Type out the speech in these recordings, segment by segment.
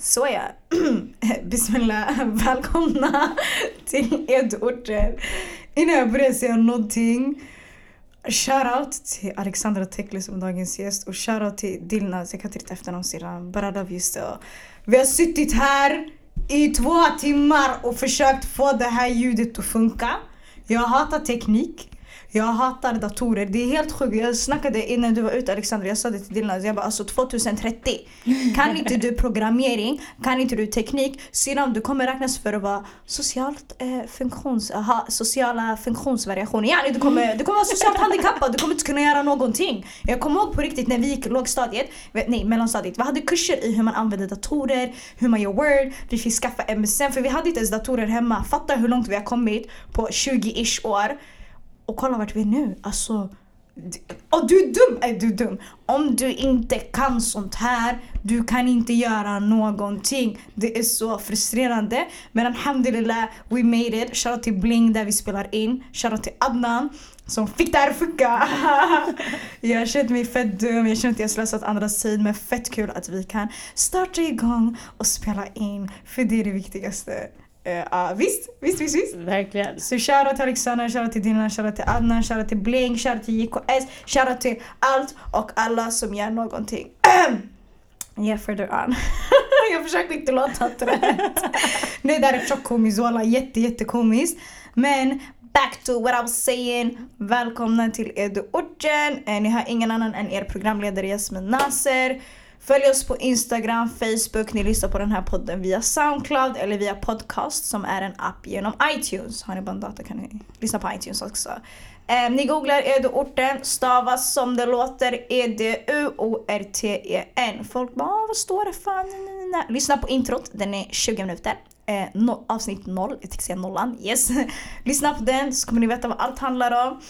Såja. Bismillah. Välkomna till Edorter. Innan jag börjar säga någonting. Shoutout till Alexandra Tekle som är dagens gäst och shoutout till Dilnaz, jag kan inte efternamn sedan. But I love you still. Vi har suttit här i två timmar och försökt få det här ljudet att funka. Jag hatar teknik. Jag hatar datorer. Det är helt sjukt. Jag snackade innan du var ute Alexandra, jag sa det till Dilnaz. Jag bara alltså 2030. Kan inte du programmering, kan inte du teknik, sedan du kommer räknas för att vara socialt eh, funktions, aha, sociala funktionsvariationer. Yani, du, kommer, du kommer vara socialt handikappad, du kommer inte kunna göra någonting. Jag kommer ihåg på riktigt när vi gick lågstadiet, nej mellanstadiet, vi hade kurser i hur man använder datorer, hur man gör word, vi fick skaffa MSN för vi hade inte ens datorer hemma. Fatta hur långt vi har kommit på 20-ish år. Och kolla vart vi är nu. Alltså, och du är dum! Nej, du är dum. Om du inte kan sånt här, du kan inte göra någonting. Det är så frustrerande. Men alhamdulillah, we made it. Shoutout till Bling där vi spelar in. Shoutout till Adnan som fick det här att funka. jag har känt mig fett dum, jag känner att jag slösat andras tid men fett kul att vi kan starta igång och spela in. För det är det viktigaste. Uh, visst, visst, visst, visst. Verkligen. Så shoutout till Alexander, shoutout till Dilan, shoutout till Adnan, shoutout till Bling, shoutout till JKS, shoutout till allt och alla som gör någonting. yeah, further on. jag försökte inte låta trött. Nej, det där är tjockkomiskt walla, jätte jättekomiskt. Men back to what I was saying. Välkomna till Edu-orten. Eh, ni har ingen annan än er programledare Jasmin Nasser. Följ oss på Instagram, Facebook, ni lyssnar på den här podden via Soundcloud eller via Podcast som är en app genom iTunes. Har ni bara en dator kan ni lyssna på iTunes också. Eh, ni googlar Eduorten, stavas som det låter E-D-U-O-R-T-E-N. Folk bara ah, vad står det fan? Lyssna på introt, den är 20 minuter. Eh, no, avsnitt 0, jag tänkte säga nollan, yes. Lyssna på den så kommer ni veta vad allt handlar om.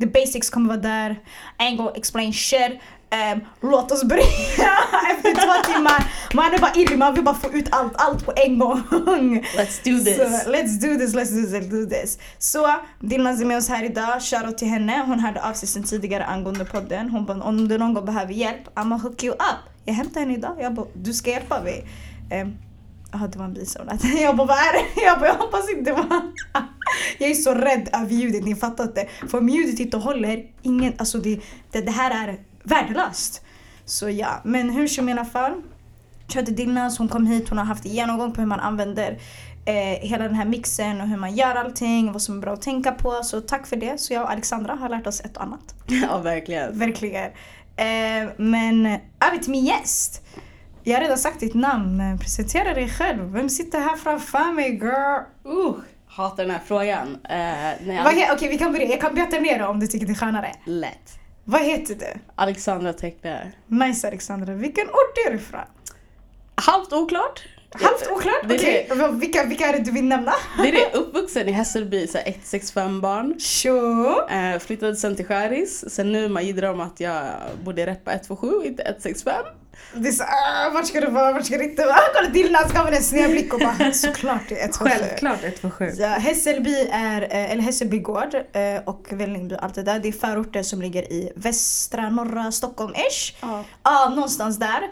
The basics kommer vara där. Angle explain shit. Um, låt oss börja efter två timmar. Man är bara irrig, man vill bara få ut allt, allt på en gång. Let's do this. So, let's do this, let's do this, let's do this. Så Dilnaz är med oss här idag, shoutout till henne. Hon hörde av sig sen tidigare angående podden. Hon bara, om du någon gång behöver hjälp, I'ma hook you up. Jag hämtar henne idag, jag bara, du ska hjälpa mig. Um, Jaha, det var en bison. Jag bara, vad är det? Jag bara, jag hoppas inte var... Jag är så rädd över ljudet, ni fattar inte. För om ljudet inte håller, ingen... Alltså det, det, det här är värdelöst. Så ja, men hur som i alla fall. Körde Dilnas, hon kom hit, hon har haft en genomgång på hur man använder eh, hela den här mixen och hur man gör allting, vad som är bra att tänka på. Så tack för det. Så jag och Alexandra har lärt oss ett och annat. Ja, verkligen. Verkligen. Eh, men över till min gäst. Jag har redan sagt ditt namn. Presentera dig själv. Vem sitter här framför mig girl? Uh, hatar den här frågan. Uh, Okej, okay, vi kan börja. Jag kan beta ner om du tycker det är skönare. Lätt. Vad heter du? Alexandra Tekle. Nice Alexandra. Vilken ort är du ifrån? Halvt oklart. Halvt oklart? Okej, okay. vilka, vilka är det du vill nämna? Det är det, uppvuxen i Hässelby, så 165 barn. Sure. Eh, flyttade sen till Skäris. Sen nu man gidrar om att jag borde reppa 127, inte 165. Det är så, uh, vart ska du vara, vart ska du inte vara? Kolla Dilan ska med en sned blick och bara såklart det är 127. Självklart 127. Ja, Hässelby är, eh, eller Hässelby gård eh, och Vällingby allt det där. Det är förorter som ligger i västra norra Stockholm-ish. Ja. ja, någonstans där.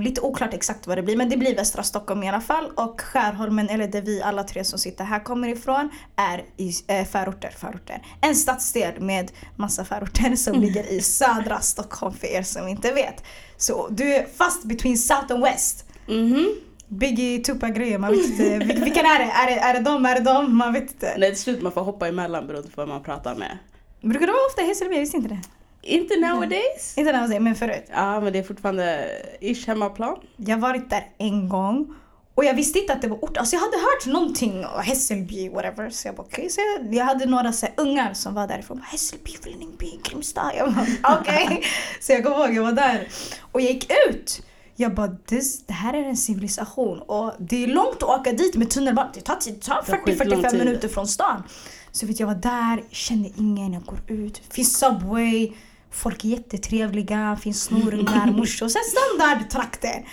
Lite oklart exakt vad det blir men det blir västra Stockholm i alla fall. Och Skärholmen, eller där vi alla tre som sitter här kommer ifrån, är i förorter. förorter. En stadsdel med massa förorter som mm. ligger i södra Stockholm för er som inte vet. Så du är fast between South and West. Mm -hmm. Biggie, Tupac-grejer, man vet inte. Vilka är det? Är det, är det dem? Är det dem? Man vet inte. Nej till slut man får hoppa emellan beroende på vem man pratar med. Brukar du vara ofta i Hässelby? Jag visste inte det. Inte nowadays. Inte nowadays, men förut. Ja men det är fortfarande ish hemmaplan. Jag har varit där en gång. Och jag visste inte att det var ort. Alltså jag hade hört någonting, Hässelby, whatever. Så jag bara okej. Okay. Så jag, jag, hade några så här, ungar som var därifrån. Hässelby, Vällingby, Grimsta. Jag bara okej. Okay. så jag kommer ihåg, jag var där. Och jag gick ut. Jag bara det här är en civilisation och det är långt att åka dit med tunnelbanan. Det tar, tar 40-45 minuter från stan. Så vet jag var där, kände ingen, jag går ut. Finns Subway, folk är jättetrevliga, finns snorungar, morsor. Sen standardtrakter.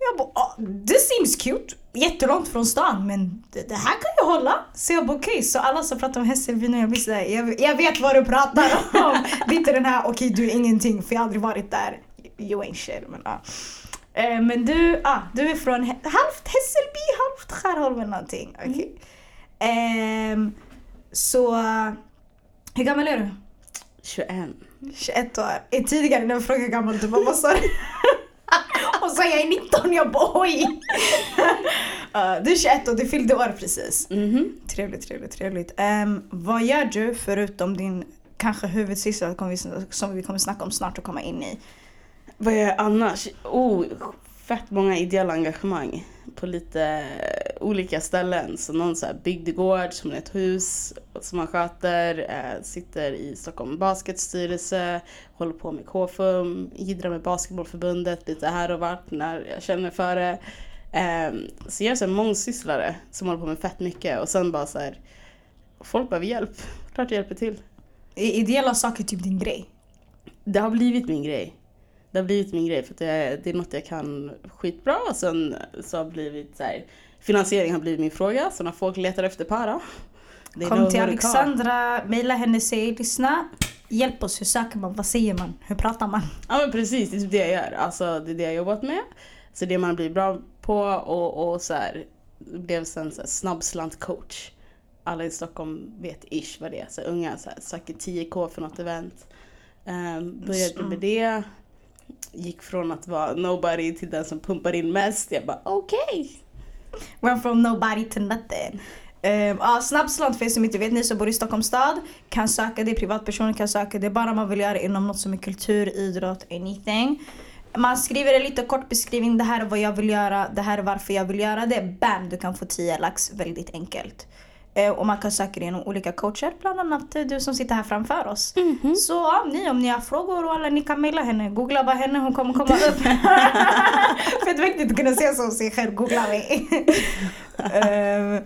Jag bara, oh, this seems cute. Jättelångt från stan men det, det här kan ju hålla. Så jag bara okej, okay. så alla som pratar om Hässelby nu, jag blir sådär, jag, jag vet vad du pratar om. det är inte den här okej okay, du är ingenting för jag har aldrig varit där. You ain't shit. Men. Eh, men du, ah, du är från halvt Hässelby, halvt Skärholmen någonting. Okej. Ehm, så, hur gammal är du? 21. 21 år. Eh, Tidigare när jag frågade hur gammal du var, vad sa du? Och så jag är 19, jag bara oj! Uh, du är 21 och du fyllde år precis. Mhm. Trevligt, trevligt, trevligt. Ehm, vad gör du förutom din kanske huvudsyssla som vi kommer snacka om snart och komma in i? Vad gör jag annars? Oh, fett många ideella engagemang på lite olika ställen. Så någon så här bygdegård som är ett hus som man sköter, eh, sitter i Stockholm basketstyrelse, håller på med KFUM, idrar med basketbollförbundet lite här och vart när jag känner för det. Eh, så jag är så här mångsysslare som håller på med fett mycket och sen bara så här, folk behöver hjälp, klart jag hjälper till. Är ideella saker typ din grej? Det har blivit min grej. Det har blivit min grej för att det, det är något jag kan skitbra och sen så har blivit så här, finansiering har blivit min fråga så när folk letar efter para. Kom till. Alexandra, mejla henne, säg lyssna. Hjälp oss, hur söker man? Vad säger man? Hur pratar man? Ja men precis, det är typ det jag gör. Alltså det är det jag jobbat med. Så det man blir bra på och, och så här, blev sen så här, snabbslant-coach. Alla i Stockholm vet ish vad det är. Så unga så här, söker 10k för något event. Um, började med det. Gick från att vara nobody till den som pumpar in mest. Jag bara okej. Went from nobody to nothing. Um, ja, snabbslant för er som inte vet, ni som bor i Stockholms stad kan söka det, privatpersoner kan söka det, bara man vill göra inom något som är kultur, idrott, anything. Man skriver en lite kort beskrivning, det här är vad jag vill göra, det här är varför jag vill göra det. Bam, du kan få 10 lax väldigt enkelt. Eh, och man kan söka genom olika coacher, bland annat eh, du som sitter här framför oss. Så ja, ni om ni har frågor och alla, ni kan mejla henne. Googla bara henne, hon kommer komma upp. Fett viktigt att kunna se som sig själv, googla mig. Ehm,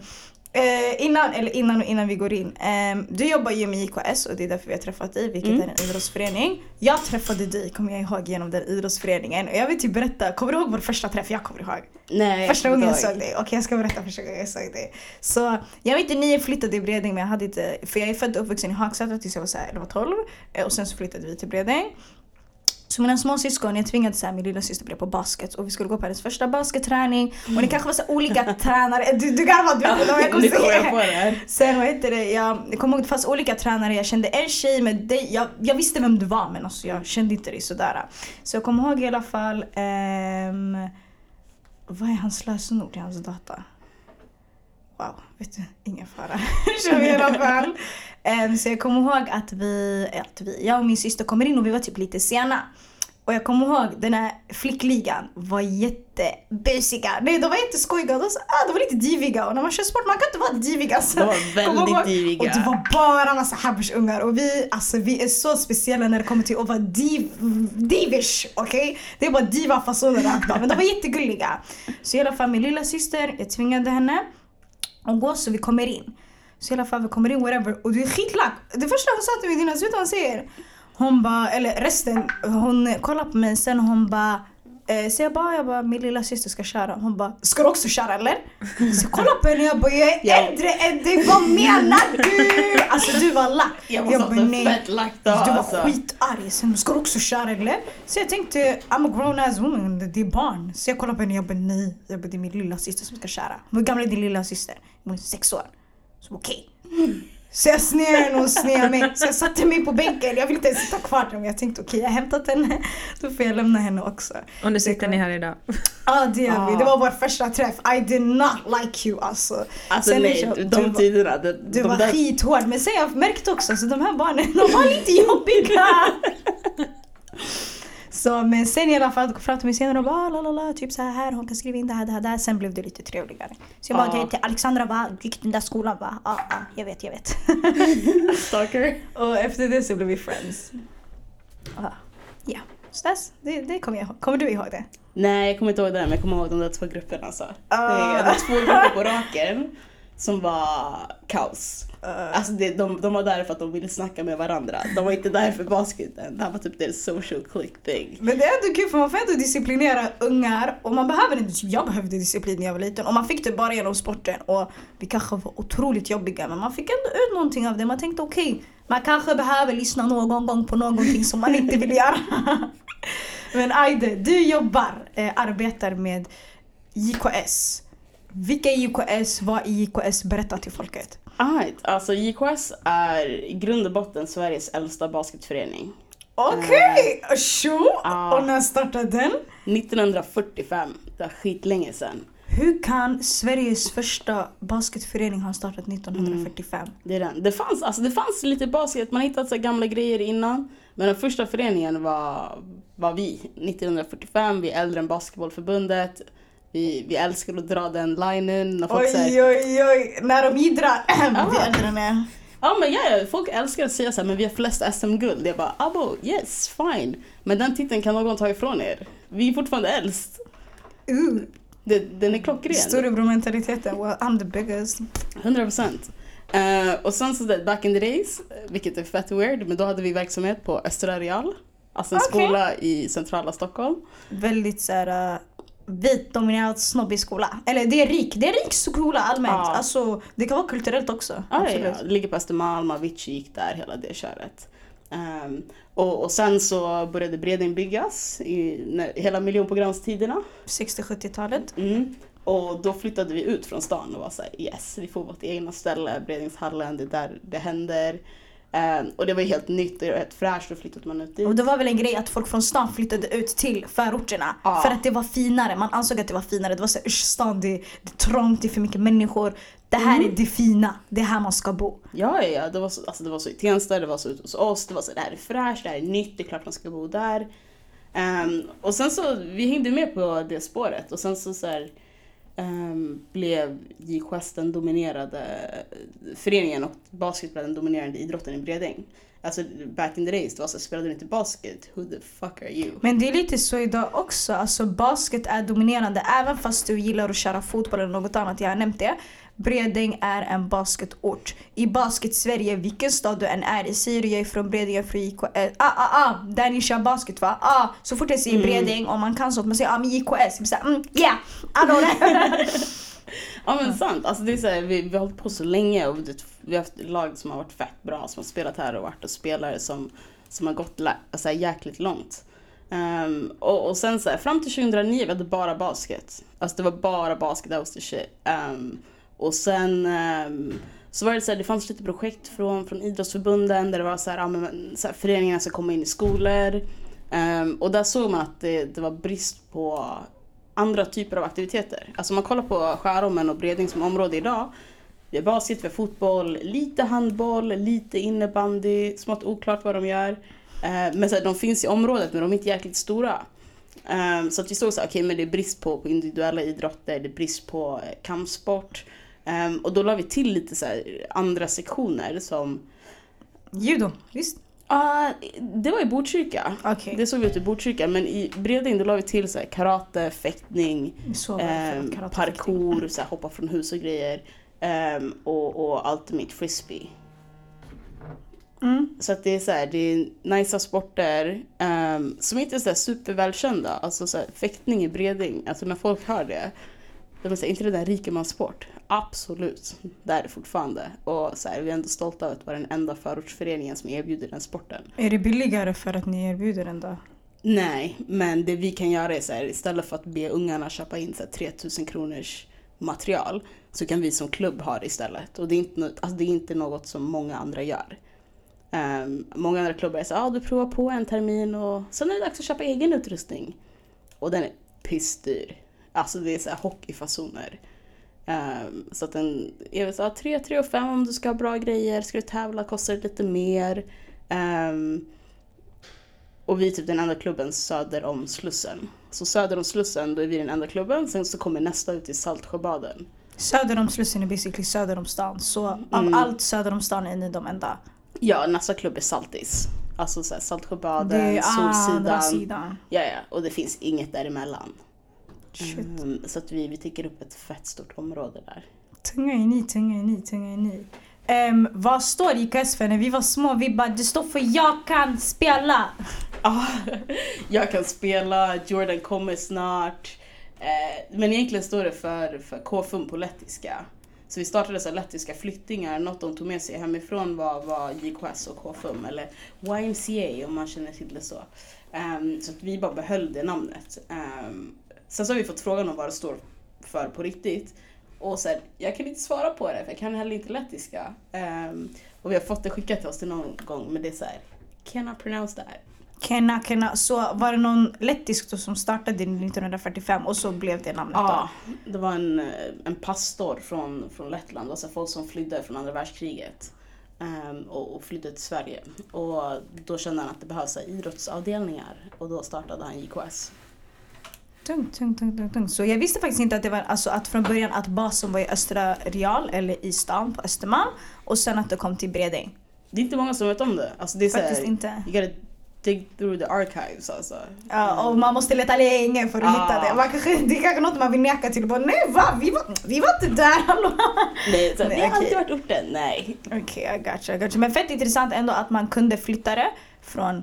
eh, innan, eller innan och innan vi går in. ehm, du jobbar ju med IKS och det är därför vi har träffat dig, vilket Mm. är en idrottsförening. Jag träffade dig, kommer jag ihåg, genom den idrottsföreningen. Och jag vill typ berätta, kommer du ihåg vår första träff? Jag kommer ihåg. Nej, Första gången jag såg dig. Okej jag ska berätta första gången jag såg dig. Så jag vet inte, ni flyttade till Bredäng men jag hade inte, för jag är född och uppvuxen i Hagsätra tills jag var, så här, jag var 12. eh, Och sen så flyttade vi till Bredäng. Så mina småsyskon, jag tvingade så här, min lilla syster börja på basket och vi skulle gå på hennes första basketträning. Och ni kanske var så olika tränare, du, du garvar, du vet vad jag kommer säga. det. Sen vad heter det, jag, jag kommer ihåg det fanns olika tränare, jag kände en tjej men dig, jag, jag visste vem du var men alltså, jag kände inte dig sådär. Så jag kommer ihåg i alla fall, ehm, vad är hans lösenord i hans data? Wow, vet du, ingen fara. Kör vi i alla fall. Ehm, så jag kommer ihåg att vi, att vi, jag och min syster kommer in och vi var typ lite sena. Och jag kommer ihåg den här flickligan var jättebusiga. Nej de var inte skojiga, de, så- ah, de var lite diviga och när man kör sport man kan inte vara divig alltså. De var väldigt ihåg- diviga. Och det var bara massa habbersungar och vi, alltså, vi är så speciella när det kommer till att vara div, divish. Okej? Det är bara diva-fasoner rakt av. Men de var jättegulliga. Så i alla fall min lilla syster, jag tvingade henne hon går så vi kommer in. Så i alla fall vi kommer in whatever och du är skitlack. Det första hon sa till mig Dina, vet vad hon säger? Hon bara, eller resten, hon kollar på mig sen hon bara så jag bara, jag bara, min lilla syster ska köra. Hon bara, ska du också köra eller? Så jag kollar på henne jag bara, jag är Ja. äldre än dig, vad menar du? Alltså du var lack. Jag måste bara, nej. fett lagt Du av var alltså. skitarg. Sen, ska du också köra eller? Så jag tänkte, I'm a grown ass woman, det är barn. Så jag kollar på henne jag bara, nej. Jag bara, det är min lilla syster som ska köra. Hur gammal är din lilla syster? Hon är sex år. Så okej. Så jag snear henne och snear mig. Så jag satte mig på bänken. Jag ville inte ens sitta kvar där men jag tänkte okej jag har hämtat henne. Då får jag lämna henne också. Och nu sitter ni här idag. Ja det gör vi. Ah. Det var vår första träff. I did not like you alltså. Alltså Sen nej, det- de var- tiderna. De, Du de var där, skithård men sen jag märkte också så de här barnen de var lite jobbiga. Så men sen i alla fall fram till mig senare och bara "Ah, la la la typ så här hon kan skriva in det här det här där. Sen blev det lite trevligare. Så jag bara okej till Alexandra va, gick den där skolan va? Ja ja jag vet jag vet. stalker. och efter det så blev vi friends. Ja. Ja. Så that's, det, det kommer jag ihåg. Kommer du ihåg det? Nej, jag kommer inte ihåg det, men jag kommer ihåg de där två grupperna. Alltså. Ah. Det var två grupper på raken som var kaos. Uh, Alltså det, de, de var där för att de ville snacka med varandra. De var inte där för basketen. Det här var typ deras social click thing. Men det är ändå kul för man får ändå disciplinera ungar och man behöver inte, jag behövde disciplin när jag var liten och man fick det bara genom sporten och vi kanske var otroligt jobbiga men man fick ändå ut någonting av det. Man tänkte okej, man kanske behöver lyssna någon gång på någonting som man inte vill göra. Men Aide, du jobbar, eh, arbetar med JKS. Vilka är JKS? Vad är JKS? Berätta till folket. Right. Alltså JKS är i grund och botten Sveriges äldsta basketförening. Okej! Okay. Tjo! Ja. Och när startade den? 1945, det var skitlänge sedan. Hur kan Sveriges första basketförening ha startat 1945? Det, är den. Det, fanns, alltså det fanns lite basket, man hittade så gamla grejer innan. Men den första föreningen var, var vi, 1945. Vi är äldre än Basketbollförbundet. Vi, vi älskar att dra den linen. när folk Oj, säger- oj, oj. När de idrar. Vi är äldre er. Ja men ja, ja, folk älskar att säga så här, men vi har flest SM-guld. Jag bara, abo, yes, fine. Men den titeln kan någon ta ifrån er. Vi är fortfarande äldst. Uh, Det, den är klockren. Storebror-mentaliteten. Well, I'm the biggest. 100 procent. Eh, och sen så där, back in the days, eh, vilket är fett weird, men då hade vi verksamhet på Östra Real. Alltså en Okej. skola i centrala Stockholm. Väldigt såhär uh, vit dominerad snobbig skola. Eller det är rik, det är rik skola allmänt. Ja. Alltså det kan vara kulturellt också. Ja, Absolut. ja, det ligger på Östermalm, Avicii gick där, hela det köret. Ehm, och, och sen så började Bredäng byggas i när, hela miljonprogramstiderna. 60-70-talet. Mm. Och då flyttade vi ut från stan och var såhär yes, vi får vårt egna ställe, Bredängshallen, det är där det händer. Ehm, och det var helt nytt, var helt fräscht, då flyttade man ut dit. Och det var väl en grej att folk från stan flyttade ut till förorterna. Ja. För att det var finare. Man ansåg att det var finare. Det var såhär, usch stan det, det är trångt, det är för mycket människor. Det här Mm. är det fina. Det är här man ska bo. Ja, ja, ja. Det var, så, alltså, det var så i Tensta, det var så ute hos oss. Det var så det här är fräscht, det här är nytt, det är klart man ska bo där. Ehm, och sen så, vi hängde med på det spåret och sen så, så här, Ehm, blev JKS den dominerade föreningen och basket blev den dominerande idrotten i Bredäng. Alltså back in the days, det var så alltså, spelade du inte basket, who the fuck are you? Men det är lite så idag också. Alltså basket är dominerande även fast du gillar att köra fotboll eller något annat. Jag har nämnt det. Bredäng är en basketort. I basket-Sverige, vilken stad du än är i, säger du jag är från Bredäng, jag är från JKS. Ah, ah, ah, där ni kör basket va? Ah, så fort jag säger Mm. Bredäng och man kan sånt, man säger ah, men. Jag blir såhär, mm, yeah, that. Ja men sant, alltså det är så här, vi, vi har hållit på så länge och vi har haft lag som har varit fett bra, som har spelat här och varit och spelare som, som har gått alltså, jäkligt långt. Ehm, och, och sen så här, fram till 2009 vi hade bara basket. Alltså det var bara basket, that was the shit. Ehm, och sen ehm, så var det så här, det fanns lite projekt från, från idrottsförbunden där det var så här, ja, men, så här föreningarna ska komma in i skolor. Ehm, och där såg man att det, det var brist på andra typer av aktiviteter. Alltså om man kollar på Skärholmen och Bredäng som område idag. Vi har basket, vi har fotboll, lite handboll, lite innebandy, smått oklart vad de gör. Ehm, men så här, de finns i området men de är inte jäkligt stora. Ehm, så att vi såg så här, okej men det är brist på, på individuella idrotter, det är brist på eh, kampsport. Eh, och då la vi till lite så andra sektioner som Judo, visst? Ah, det var i Botkyrka. Okej. Det såg vi ut i Botkyrka men i Bredäng då la vi till så karate, fäktning, Så för ehm, karate- parkour, så här, hoppa från hus och grejer. ehm, och, och ultimate frisbee. Mm. Så att det är så här, det är nice sporter ehm, som inte är så supervälkända. Alltså så här, fäktning i Bredäng, alltså när folk hör det. De säger inte det där rikemanssport? Absolut, det är det fortfarande. Och så här, vi är ändå stolta över att vara den enda förortsföreningen som erbjuder den sporten. Är det billigare för att ni erbjuder den då? Nej, men det vi kan göra är så här, istället för att be ungarna köpa in så här, 3000 kronors material så kan vi som klubb ha det istället. Och det är inte, nå- alltså, det är inte något som många andra gör. Ehm, många andra klubbar är så ah, du provar på en termin och sen är det dags att köpa egen utrustning. Och den är pissdyr. Alltså det är så här hockeyfasoner. Ehm, så att den är väl så här, 3, 3 och 5 om du ska ha bra grejer. Ska du tävla kostar det lite mer. Ehm, och vi är typ den enda klubben söder om Slussen. Så söder om Slussen, då är vi den enda klubben. Sen så kommer nästa ut i Saltsjöbaden. Söder om Slussen är basically söder om stan. Så av Mm. allt söder om stan är ni de enda. Ja, nästa klubb är Saltis. Alltså såhär Saltsjöbaden, Det är Solsidan. sidan. Ja, ja, och det finns inget däremellan. Mm, så att vi, vi täcker upp ett fett stort område där. Tunga är ni, tunga är ni, tunga är ni. Um, vad står IKS för? När vi var små, vi bara det står för jag kan spela. Ah, jag kan spela, Jordan kommer snart. Eh, men egentligen står det för, för KFUM på lettiska. Så vi startade så lettiska flyttingar. Något de tog med sig hemifrån var, var JKS och K5 eller YMCA om man känner till det så. Um, så att vi bara behöll det namnet. Um, sen så har vi fått frågan om vad det står för på riktigt. Och sen, jag kan inte svara på det för jag kan heller inte lettiska. Um, och vi har fått det skickat till oss till någon gång men det är så här, cannot pronounce that. Kena, Kena. Så var det någon lettisk då som startade 1945 och så blev det namnet Ja, då? det var en, en pastor från, från Lettland, alltså folk som flydde från andra världskriget. Um, och, och flydde till Sverige. Och då kände han att det behövs idrottsavdelningar och då startade han JKS. Tungt, tungt, tungt, tungt, tungt. Så jag visste faktiskt inte att det var alltså att från början att basen var i Östra Real eller i stan på Östermalm och sen att det kom till Bredäng. Det är inte många som vet om det. Alltså det är Faktiskt såhär, inte. you gotta dig through the archives alltså. Ja, och man måste leta länge för att Ah. hitta det. Man kanske, det är kanske något man vill neka till. Bara, nej va? Vi var, vi var inte där, hallå? Nej, så, Nej, vi har okej. alltid varit orten. Nej. Okej, I gotcha, I gotcha. Men fett intressant ändå att man kunde flytta det från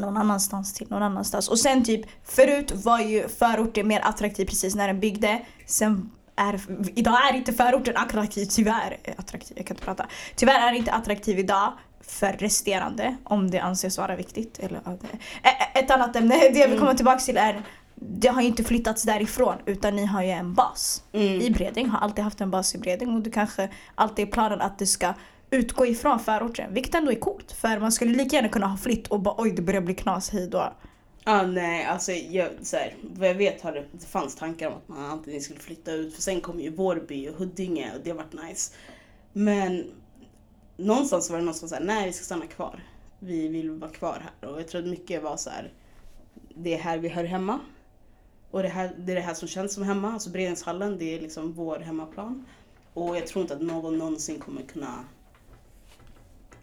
någon annanstans till någon annanstans. Och sen typ, förut var ju förorten mer attraktiv precis när den byggde. Sen är, idag är inte förorten attraktiv, tyvärr. eh, Attraktiv, jag kan inte prata. Tyvärr är det inte attraktiv idag för resterande, om det anses vara viktigt. Eller, Ä- ä- Ett annat ämne, det jag vill komma tillbaka till är det har ju inte flyttats därifrån utan ni har ju en bas Mm. i Bredäng, har alltid haft en bas i Bredäng och det kanske alltid är planen att det ska utgå ifrån förorten. Vilket ändå är coolt för man skulle lika gärna kunna ha flytt och bara oj det börjar bli knas hej då. Ah, nej, alltså jag, så här, vad jag vet har det, det fanns tankar om att man antingen skulle flytta ut för sen kom ju Vårby och Huddinge och det vart nice. Men någonstans var det någon som sa nej vi ska stanna kvar. Vi vill vara kvar här och jag tror att mycket var så här. det är här vi hör hemma. Och det, här, det är det här som känns som hemma, alltså Beredningshallen det är liksom vår hemmaplan. Och jag tror inte att någon någonsin kommer kunna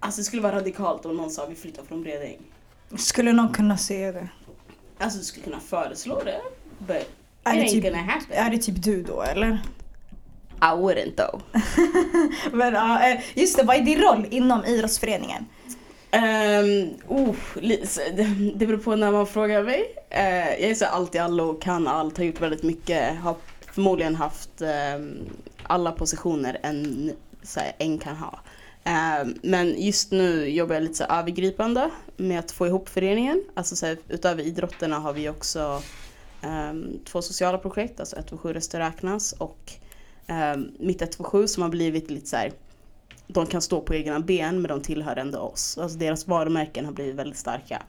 Alltså det skulle vara radikalt om någon sa vi flyttar från Bredäng. Skulle någon kunna se det? Alltså du skulle kunna föreslå det. But Är det, typ, är det typ du då eller? I wouldn't though. Men eh, just det, vad är din roll inom idrottsföreningen? Um, oh, det, beror på när man frågar mig. Eh, jag är så allt i allo, kan allt, har gjort väldigt mycket. Har förmodligen haft ehm, alla positioner en, så här, en kan ha. Ehm, men just nu jobbar jag lite så övergripande med att få ihop föreningen. Alltså så här, utöver idrotterna har vi också ehm, två sociala projekt, alltså 127 Röster räknas och um, Mitt 127 som har blivit lite så här de kan stå på egna ben men de tillhör ändå oss. Alltså deras varumärken har blivit väldigt starka.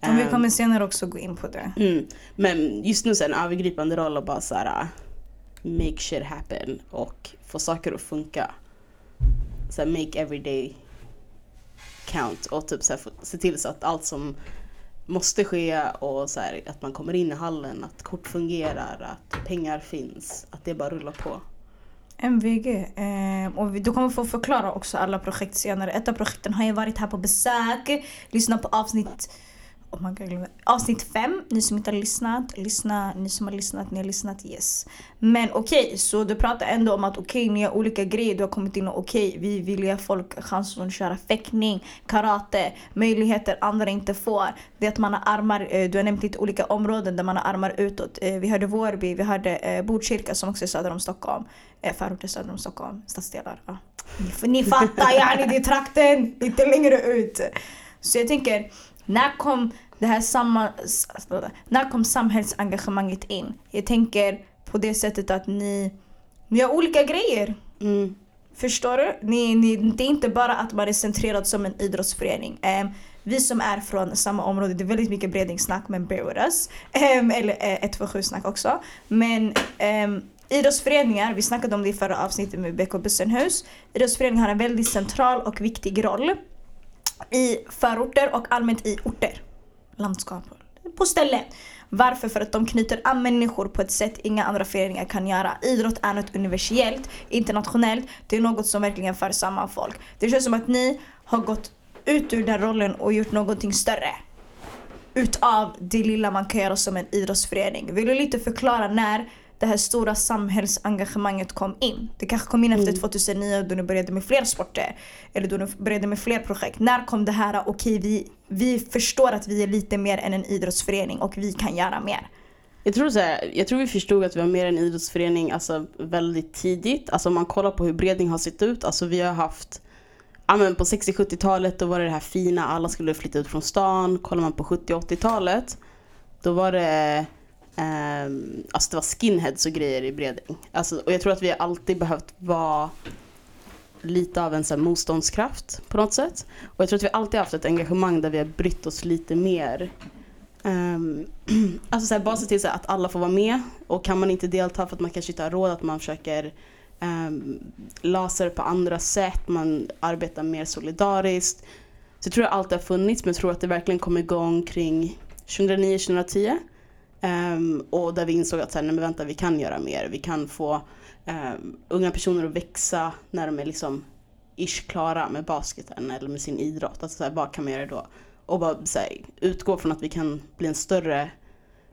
Och vi Ehm, kommer senare också gå in på det. mm, men just nu så är en övergripande roll att bara så här, make shit happen och få saker att funka. Så här, make every day count och typ så här, se till så att allt som måste ske och så här, att man kommer in i hallen, att kort fungerar, att pengar finns, att det bara rullar på. MVG. Eh, och du kommer få förklara också alla projekt senare. Ett av projekten har ju varit här på besök. Lyssna på avsnitt Oh my God. Avsnitt fem, ni som inte har lyssnat, lyssna. Ni som har lyssnat, ni har lyssnat, yes. Men okej, så du pratar ändå om att okej, ni har olika grejer. Du har kommit in och okej, vi vill ge folk chansen att köra fäktning, karate, möjligheter andra inte får. Det är att man har armar, eh, du har nämnt lite olika områden där man har armar utåt. Eh, vi hörde Vårby, vi hörde eh, Botkyrka som också är söder om Stockholm. Förorter söder om Stockholm, stadsdelar. Ja. Ni, ni fattar, yani det är trakten lite längre ut. Så jag tänker, när kom det här samma, när kom samhällsengagemanget in? Jag tänker på det sättet att ni, ni har olika grejer. Mm. Förstår du? Ni, ni, det är inte bara att man är centrerad som en idrottsförening. Ehm, vi som är från samma område, det är väldigt mycket bredningssnack men bear with us. Ehm, eller eh, 127 snack också. Men um, idrottsföreningar, vi snackade om det i förra avsnittet med BK Bussenhus. Idrottsföreningar har en väldigt central och viktig roll i förorter och allmänt i orter. Landskap. På ställen. Varför? För att de knyter an människor på ett sätt inga andra föreningar kan göra. Idrott är något universellt, internationellt. Det är något som verkligen för samman folk. Det känns som att ni har gått ut ur den rollen och gjort någonting större. Utav det lilla man kan göra som en idrottsförening. Vill du lite förklara när det här stora samhällsengagemanget kom in? Det kanske kom in efter 2009 då ni började med fler sporter. Eller då ni började med fler projekt. När kom det här, okej vi, vi förstår att vi är lite mer än en idrottsförening och vi kan göra mer. Jag tror, så här, jag tror vi förstod att vi var mer en idrottsförening alltså, väldigt tidigt. Alltså om man kollar på hur Breding har sett ut. Alltså vi har haft, ja men på 60-70-talet då var det det här fina, alla skulle flytta ut från stan. Kollar man på 70-80-talet då var det, Ehm, alltså det var skinheads och grejer i Bredäng. Alltså, och jag tror att vi alltid behövt vara lite av en så här, motståndskraft på något sätt. Och jag tror att vi alltid haft ett engagemang där vi har brytt oss lite mer Um, alltså så här, bara se till så här, att alla får vara med och kan man inte delta för att man kanske inte har råd att man försöker um, lösa det på andra sätt, man arbetar mer solidariskt. Så jag tror att allt har funnits men jag tror att det verkligen kom igång kring 2009-2010 um, och där vi insåg att så här, nej, men vänta, vi kan göra mer, vi kan få ehm, unga personer att växa när de är liksom ish klara med basketen eller med sin idrott. Alltså så här, vad kan man göra då? och bara här, utgå från att vi kan bli en större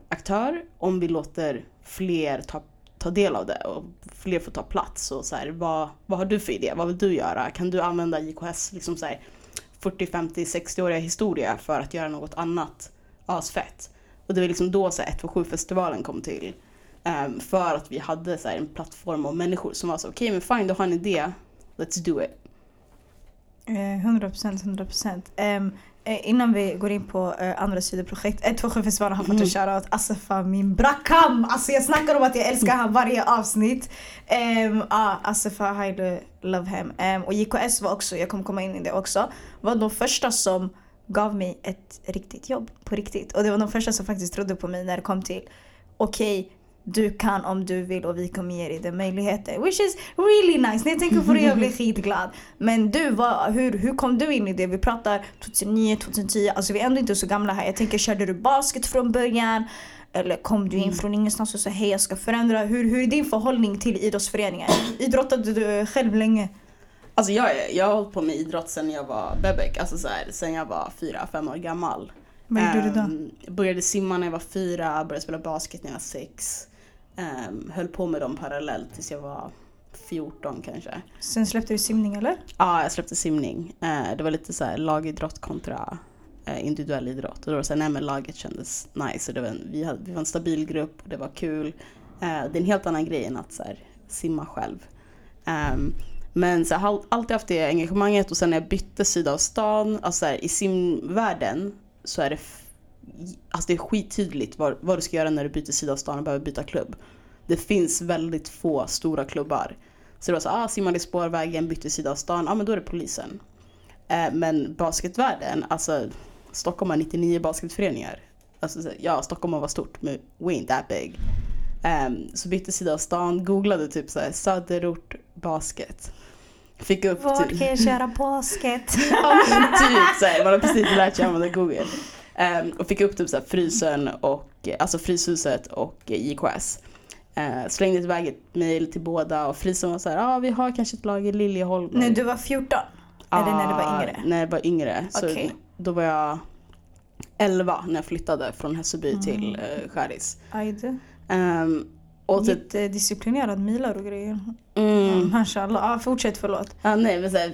aktör om vi låter fler ta, ta del av det och fler får ta plats. Och så här, vad, vad har du för idé? Vad vill du göra? Kan du använda JKS liksom så här, 40, 50, 60-åriga historia för att göra något annat asfett? Och det var liksom då så 127-festivalen kom till. Um, för att vi hade så här, en plattform av människor som var så okej okay, men fine du har en idé, let's do it. 100% 100%. Um, Eh, innan vi går in på uh, andra sidoprojekt. 127-festivalen har fått en mm. shoutout. Asafa min brakam! Alltså jag snackar om att jag älskar han varje avsnitt. Um, ah, Asafa, highly love him. Um, och JKS var också, jag kommer komma in i det också, var de första som gav mig ett riktigt jobb på riktigt. Och det var de första som faktiskt trodde på mig när det kom till okej, okay, du kan om du vill och vi kommer ge dig den möjligheten. Which is really nice. När jag tänker på det jag blir skitglad. Men du, vad, hur, hur kom du in i det? Vi pratar 2009, 2010. Alltså vi är ändå inte så gamla här. Jag tänker, körde du basket från början? Eller kom du in mm. från ingenstans och sa hej jag ska förändra? Hur, hur är din förhållning till idrottsföreningar? Idrottade du själv länge? Alltså jag, jag har hållit på med idrott sen jag var bebek, alltså så här, sen jag var fyra, fem år gammal. Vad gjorde um, du då? Ehm, började simma när jag var fyra, började spela basket när jag var sex. Um, höll på med dem parallellt tills jag var 14 kanske. Sen släppte du simning eller? Ja, jag släppte simning. Uh, det var lite så här lagidrott kontra uh, individuell idrott. Och då var det så här, nej men laget kändes nice. Och det var en, vi, hade, vi var en stabil grupp och det var kul. Uh, det är en helt annan grej än att så här, simma själv. Um, men så jag har alltid haft det engagemanget och sen när jag bytte sida av stan, alltså här, i simvärlden så är det Alltså det är skittydligt vad, vad du ska göra när du byter sida av stan och behöver byta klubb. Det finns väldigt få stora klubbar. Så det var så, ah, simmade i spårvägen, bytte sida av stan, ja ah, men då är det polisen. Eh, men basketvärlden, alltså Stockholm har 99 basketföreningar. Alltså ja, Stockholm var stort men we ain't that big. Um, så bytte sida av stan, googlade typ såhär söderort basket. Fick upp Var typ... kan jag köra basket? ja men typ såhär, man har precis lärt sig använda google. Um, och fick upp typ såhär frysen och, alltså Fryshuset och JKS. Uh, slängde iväg ett mail till båda och frysen var såhär, ja ah, vi har kanske ett lag i Liljeholm. När du var 14? Ah, Eller när du var yngre? När jag var yngre. Okay. Så då var jag 11 när jag flyttade från Hässelby mm. till uh, Skäris. Um, och typ, Jättedisciplinerad milar och grejer. Mm. Mashallah. Ah, fortsätt, förlåt. Ah, nej, men såhär,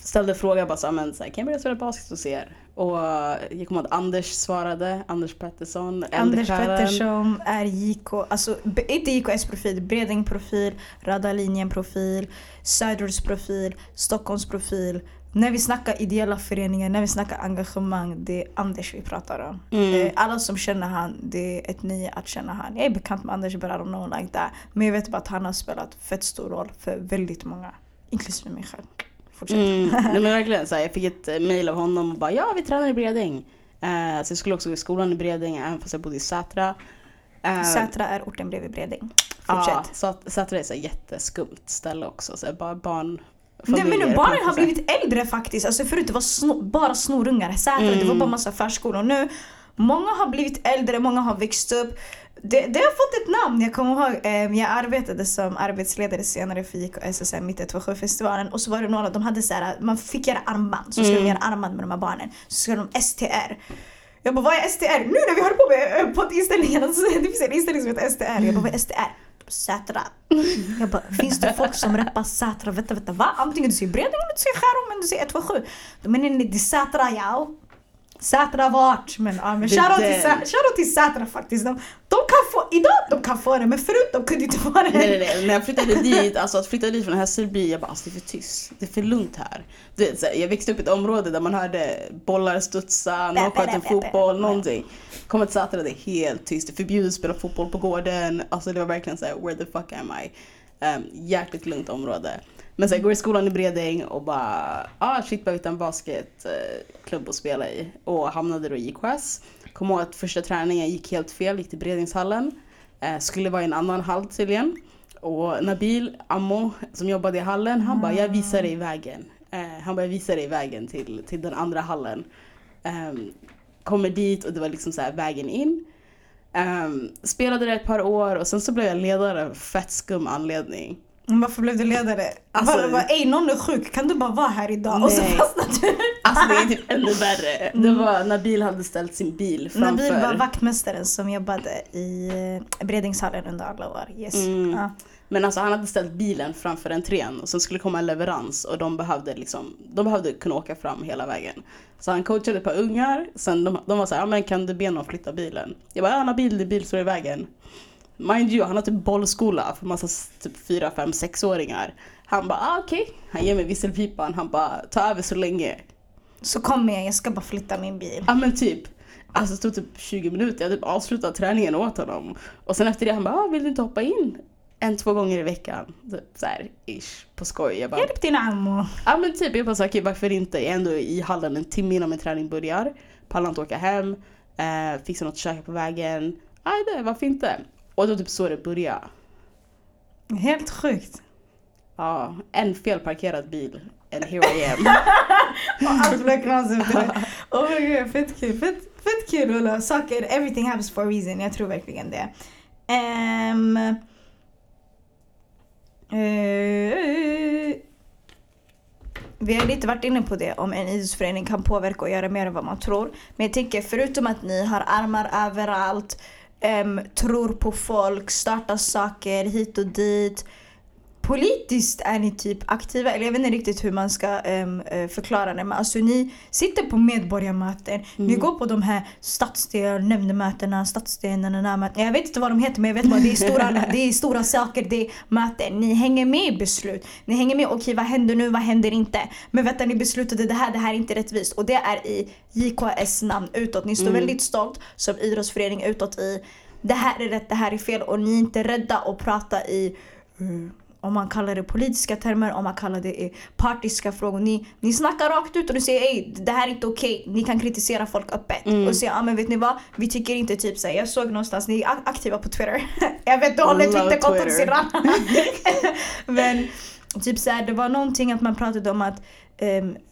ställde frågan bara så, men, så kan jag börja spela basket hos er? Och jag kommer ihåg att Anders svarade, Anders Pettersson. Anders Pettersson är JK, alltså inte JKS profil, Bredäng profil, Röda linjen profil, Söders profil, Stockholms profil. När vi snackar ideella föreningar, när vi snackar engagemang, det är Anders vi pratar om. Mm. Eh, alla som känner han, det är ett nöje att känna han. Jag är bekant med Anders but I don't know like that. Men jag vet bara att han har spelat fett stor roll för väldigt många, inklusive mig själv. Fortsätt. Mm, nej, men verkligen, så här, jag fick ett eh, mail av honom och bara ja vi tränar i Bredäng. Uh, så jag skulle också gå i skolan i Bredäng även fast jag bodde i Sätra. Uh, Sätra är orten bredvid Bredäng. Fortsätt. Ja, Sätra är ett jätteskumt ställe också. Så bara barn Nej men barnen har blivit äldre faktiskt. Alltså förut det var snor, bara snorungar. Sätra mm. det var bara massa förskolor. Nu, många har blivit äldre, många har växt upp det, det har fått ett namn. Jag kommer ihåg, eh, jag arbetade som arbetsledare senare för JK SSM mitt 127-festivalen och så var det några, de hade så här, man fick göra armband, så skulle mm. de göra armband med de här barnen. Så skulle de STR. Jag bara, vad är STR? Nu när vi håller på med eh, poddinställningen, så det finns en inställning som heter STR. Jag bara, vad är STR? Sätra. Jag bara, finns det folk som rappar Sätra? Vänta, vänta, va? Antingen du säger Bredäng eller du säger Skärum eller du säger 127. De menar nej, det är Sätra, ja. Sätra vart? Men, ja, men shoutout till, shout till Sätra faktiskt. De, de få, idag de kan få det men förut de kunde inte få det. Nej, nej, nej. När jag flyttade dit, alltså att flytta dit från Hässelby, jag bara alltså, det är för tyst. Det är för lugnt här. Du vet, så här, jag växte upp i ett område där man hörde bollar studsa, någon sköt en fotboll, någonting. Kommer till Sätra, det är helt tyst. Det är förbjudet att spela fotboll på gården. Alltså det var verkligen såhär, where the fuck am I? Um, jäkligt lugnt område. Men så jag går i skolan i Bredäng och bara, ah shit behöver hitta en basketklubb att spela i. Och hamnade då i IKS. Kom ihåg att första träningen gick helt fel, gick till Bredängshallen. Eh, skulle vara i en annan hall tydligen. Och Nabil Ammo som jobbade i hallen, han bara jag visar dig vägen. Eh, han bara jag visar dig vägen till, till den andra hallen. Um, kommer dit och det var liksom så här vägen in. Um, spelade där ett par år och sen så blev jag ledare av fett skum anledning. Varför blev du ledare? Alltså- Alltså, bara, Ey någon är sjuk, kan du bara vara här idag? Och så Nej. fastnade du. Alltså det är typ ännu värre. Det var Nabil hade ställt sin bil framför. Nabil var vaktmästaren som jobbade i eh, Bredängshallen under alla år. Yes. Mm. Ja. Men alltså han hade ställt bilen framför entrén och sen skulle komma en leverans och de behövde liksom, de behövde kunna åka fram hela vägen. Så han coachade ett par ungar, sen de, de var såhär, ja men kan du be någon flytta bilen? Jag bara, ja Nabil, din bil står i vägen. Mind you, han har typ bollskola för massa typ 4, 5, 6-åringar. Han bara, ah, okej. Han ger mig visselpipan, han bara, ta över så länge. Så kom igen, jag ska bara flytta min bil. Ja men typ. Alltså det stod typ 20 minuter, jag typ avslutat träningen åt honom. Och sen efter det han bara, ah, vill du inte hoppa in? En, två gånger i veckan. Typ såhär ish, på skoj. Jag bara, Hjälp din ammo. ja men typ jag bara okej varför inte? Jag är ändå i hallen en timme innan min träning börjar. Pallar inte åka hem. Eh, fixa något att käka på vägen. Nej det, varför inte? Och då typ så det började. Helt sjukt. Ja, en felparkerad bil. And here I am. Och allt blev knas efter det. Oh my god, fett kul. Fett, fett kul Ulla. Saker, everything happens for a reason. Jag tror verkligen det. Ehm, eh, vi har lite varit inne på det, om en idrottsförening kan påverka och göra mer än vad man tror. Men jag tänker, förutom att ni har armar överallt, ehm, tror på folk, startar saker hit och dit. Politiskt är ni typ aktiva, eller jag vet inte riktigt hur man ska eh, förklara det men alltså ni sitter på medborgarmöten, ni går på de här stadsdel, nämndemötena, stadsdelarna, jag vet inte vad de heter men jag vet bara det är stora, det är stora saker, det är möten. Ni hänger med i beslut. Ni hänger med, okej vad händer nu, vad händer inte? Men vänta ni beslutade det här, det här är inte rättvist. Och det är i JKS namn utåt. Ni står väldigt stolt som idrottsförening utåt i det här är rätt, det här är fel och ni är inte rädda att prata i eh, om man kallar det politiska termer, om man kallar det i partiska frågor. Ni, ni snackar rakt ut och ni säger ej det här är inte okej. Ni kan kritisera folk öppet. Och säga ah, men vet ni vad? Vi tycker inte typ såhär. Jag såg någonstans, ni är ak- aktiva på Twitter. jag vet du håller Twitterkontot Twitter. syrran. men typ såhär, det var någonting att man pratade om att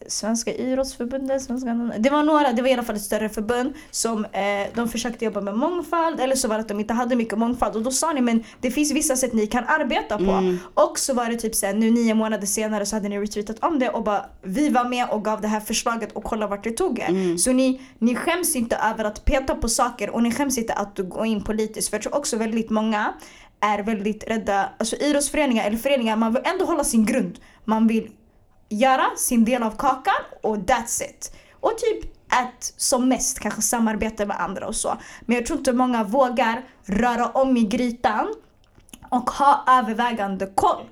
Svenska idrottsförbundet, svenska, det var några, det var i alla fall ett större förbund som eh, de försökte jobba med mångfald eller så var det att de inte hade mycket mångfald och då sa ni men det finns vissa sätt ni kan arbeta på. Och så var det typ såhär, nu nio månader senare så hade ni retweetat om det och bara vi var med och gav det här förslaget och kolla vart det tog er. Så ni, ni skäms inte över att peta på saker och ni skäms inte att gå in politiskt för jag tror också väldigt många är väldigt rädda, alltså idrottsföreningar eller föreningar, man vill ändå hålla sin grund. Man vill göra sin del av kakan och that's it. Och typ att som mest kanske samarbeta med andra och så. Men jag tror inte många vågar röra om i grytan och ha övervägande koll.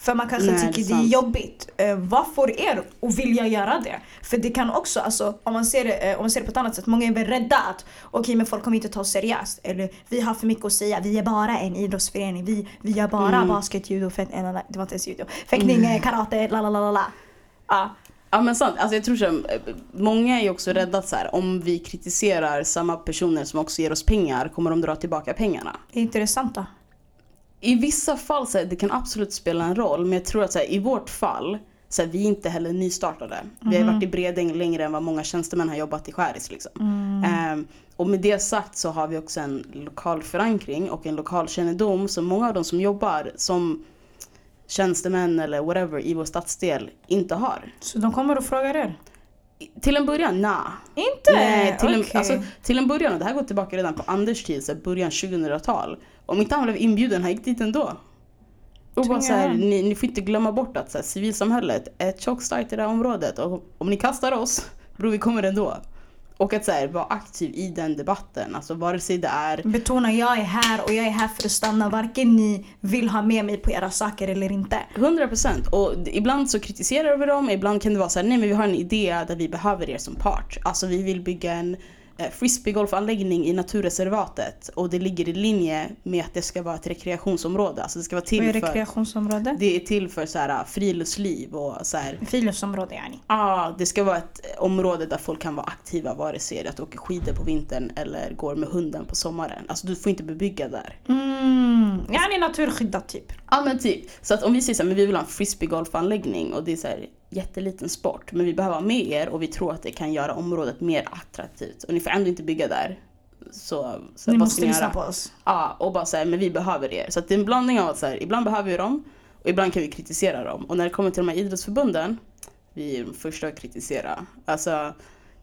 För man kanske Nej, det är tycker det är jobbigt. Eh, vad får er att vilja göra det? För det kan också, alltså, om, man ser det, eh, om man ser det på ett annat sätt, många är väl rädda att okej men folk kommer inte ta oss seriöst. Eller vi har för mycket att säga, vi är bara en idrottsförening, vi, vi gör bara Mm. basket, judo, fäkt, det var inte ens judo. Fäktning, eh, karate, la la la la. Ja. Ja men sant, alltså jag tror som, många är också rädda att så här, om vi kritiserar samma personer som också ger oss pengar kommer de dra tillbaka pengarna. Är inte det sant då? I vissa fall så här, det kan absolut spela en roll men jag tror att så här, i vårt fall så här, vi är inte heller nystartade. Vi har varit i Bredäng längre än vad många tjänstemän har jobbat i Skäris. Liksom. Ehm, och med det sagt så har vi också en lokal förankring och en lokal kännedom som många av de som jobbar som tjänstemän eller whatever i vår stadsdel inte har. Så de kommer och frågar er? Till en början, nah. Inte? Nej, till, en, Okej. alltså, till en början, och det här går tillbaka redan på Anders tid, så början 2000-tal. Om inte han blev inbjuden, han gick dit ändå. Och bara så här, ni, ni får inte glömma bort att så här, civilsamhället är tjockt starkt i det här området. Och om ni kastar oss, bror vi kommer ändå. Och att så här, vara aktiv i den debatten. Alltså vare sig det är Betona jag är här och jag är här för att stanna. Varken ni vill ha med mig på era saker eller inte. 100 procent. Och d- ibland så kritiserar vi dem, ibland kan det vara så här, nej men vi har en idé där vi behöver er som part. Alltså vi vill bygga en frisbeegolfanläggning i naturreservatet och det ligger i linje med att det ska vara ett rekreationsområde. Alltså det ska vara Vad är till för, rekreationsområde? det är till för så här, friluftsliv och så här, Friluftsområde yani. ah, det ska vara ett eh, område där folk kan vara aktiva vare sig det är att åka skidor på vintern eller går med hunden på sommaren. Alltså du får inte bebygga där. Mm. Yani naturskyddat typ. Ja men typ. Så att om vi säger så här, men vi vill ha en frisbeegolfanläggning och det är så här jätteliten sport men vi behöver ha med er och vi tror att det kan göra området mer attraktivt och ni får ändå inte bygga där. Så, så Ni måste lyssna på oss. Ja och bara säga men vi behöver er. Så det är en blandning av att så här, ibland behöver vi dem och ibland kan vi kritisera dem. Och när det kommer till de här idrottsförbunden, vi är de första att kritisera. Alltså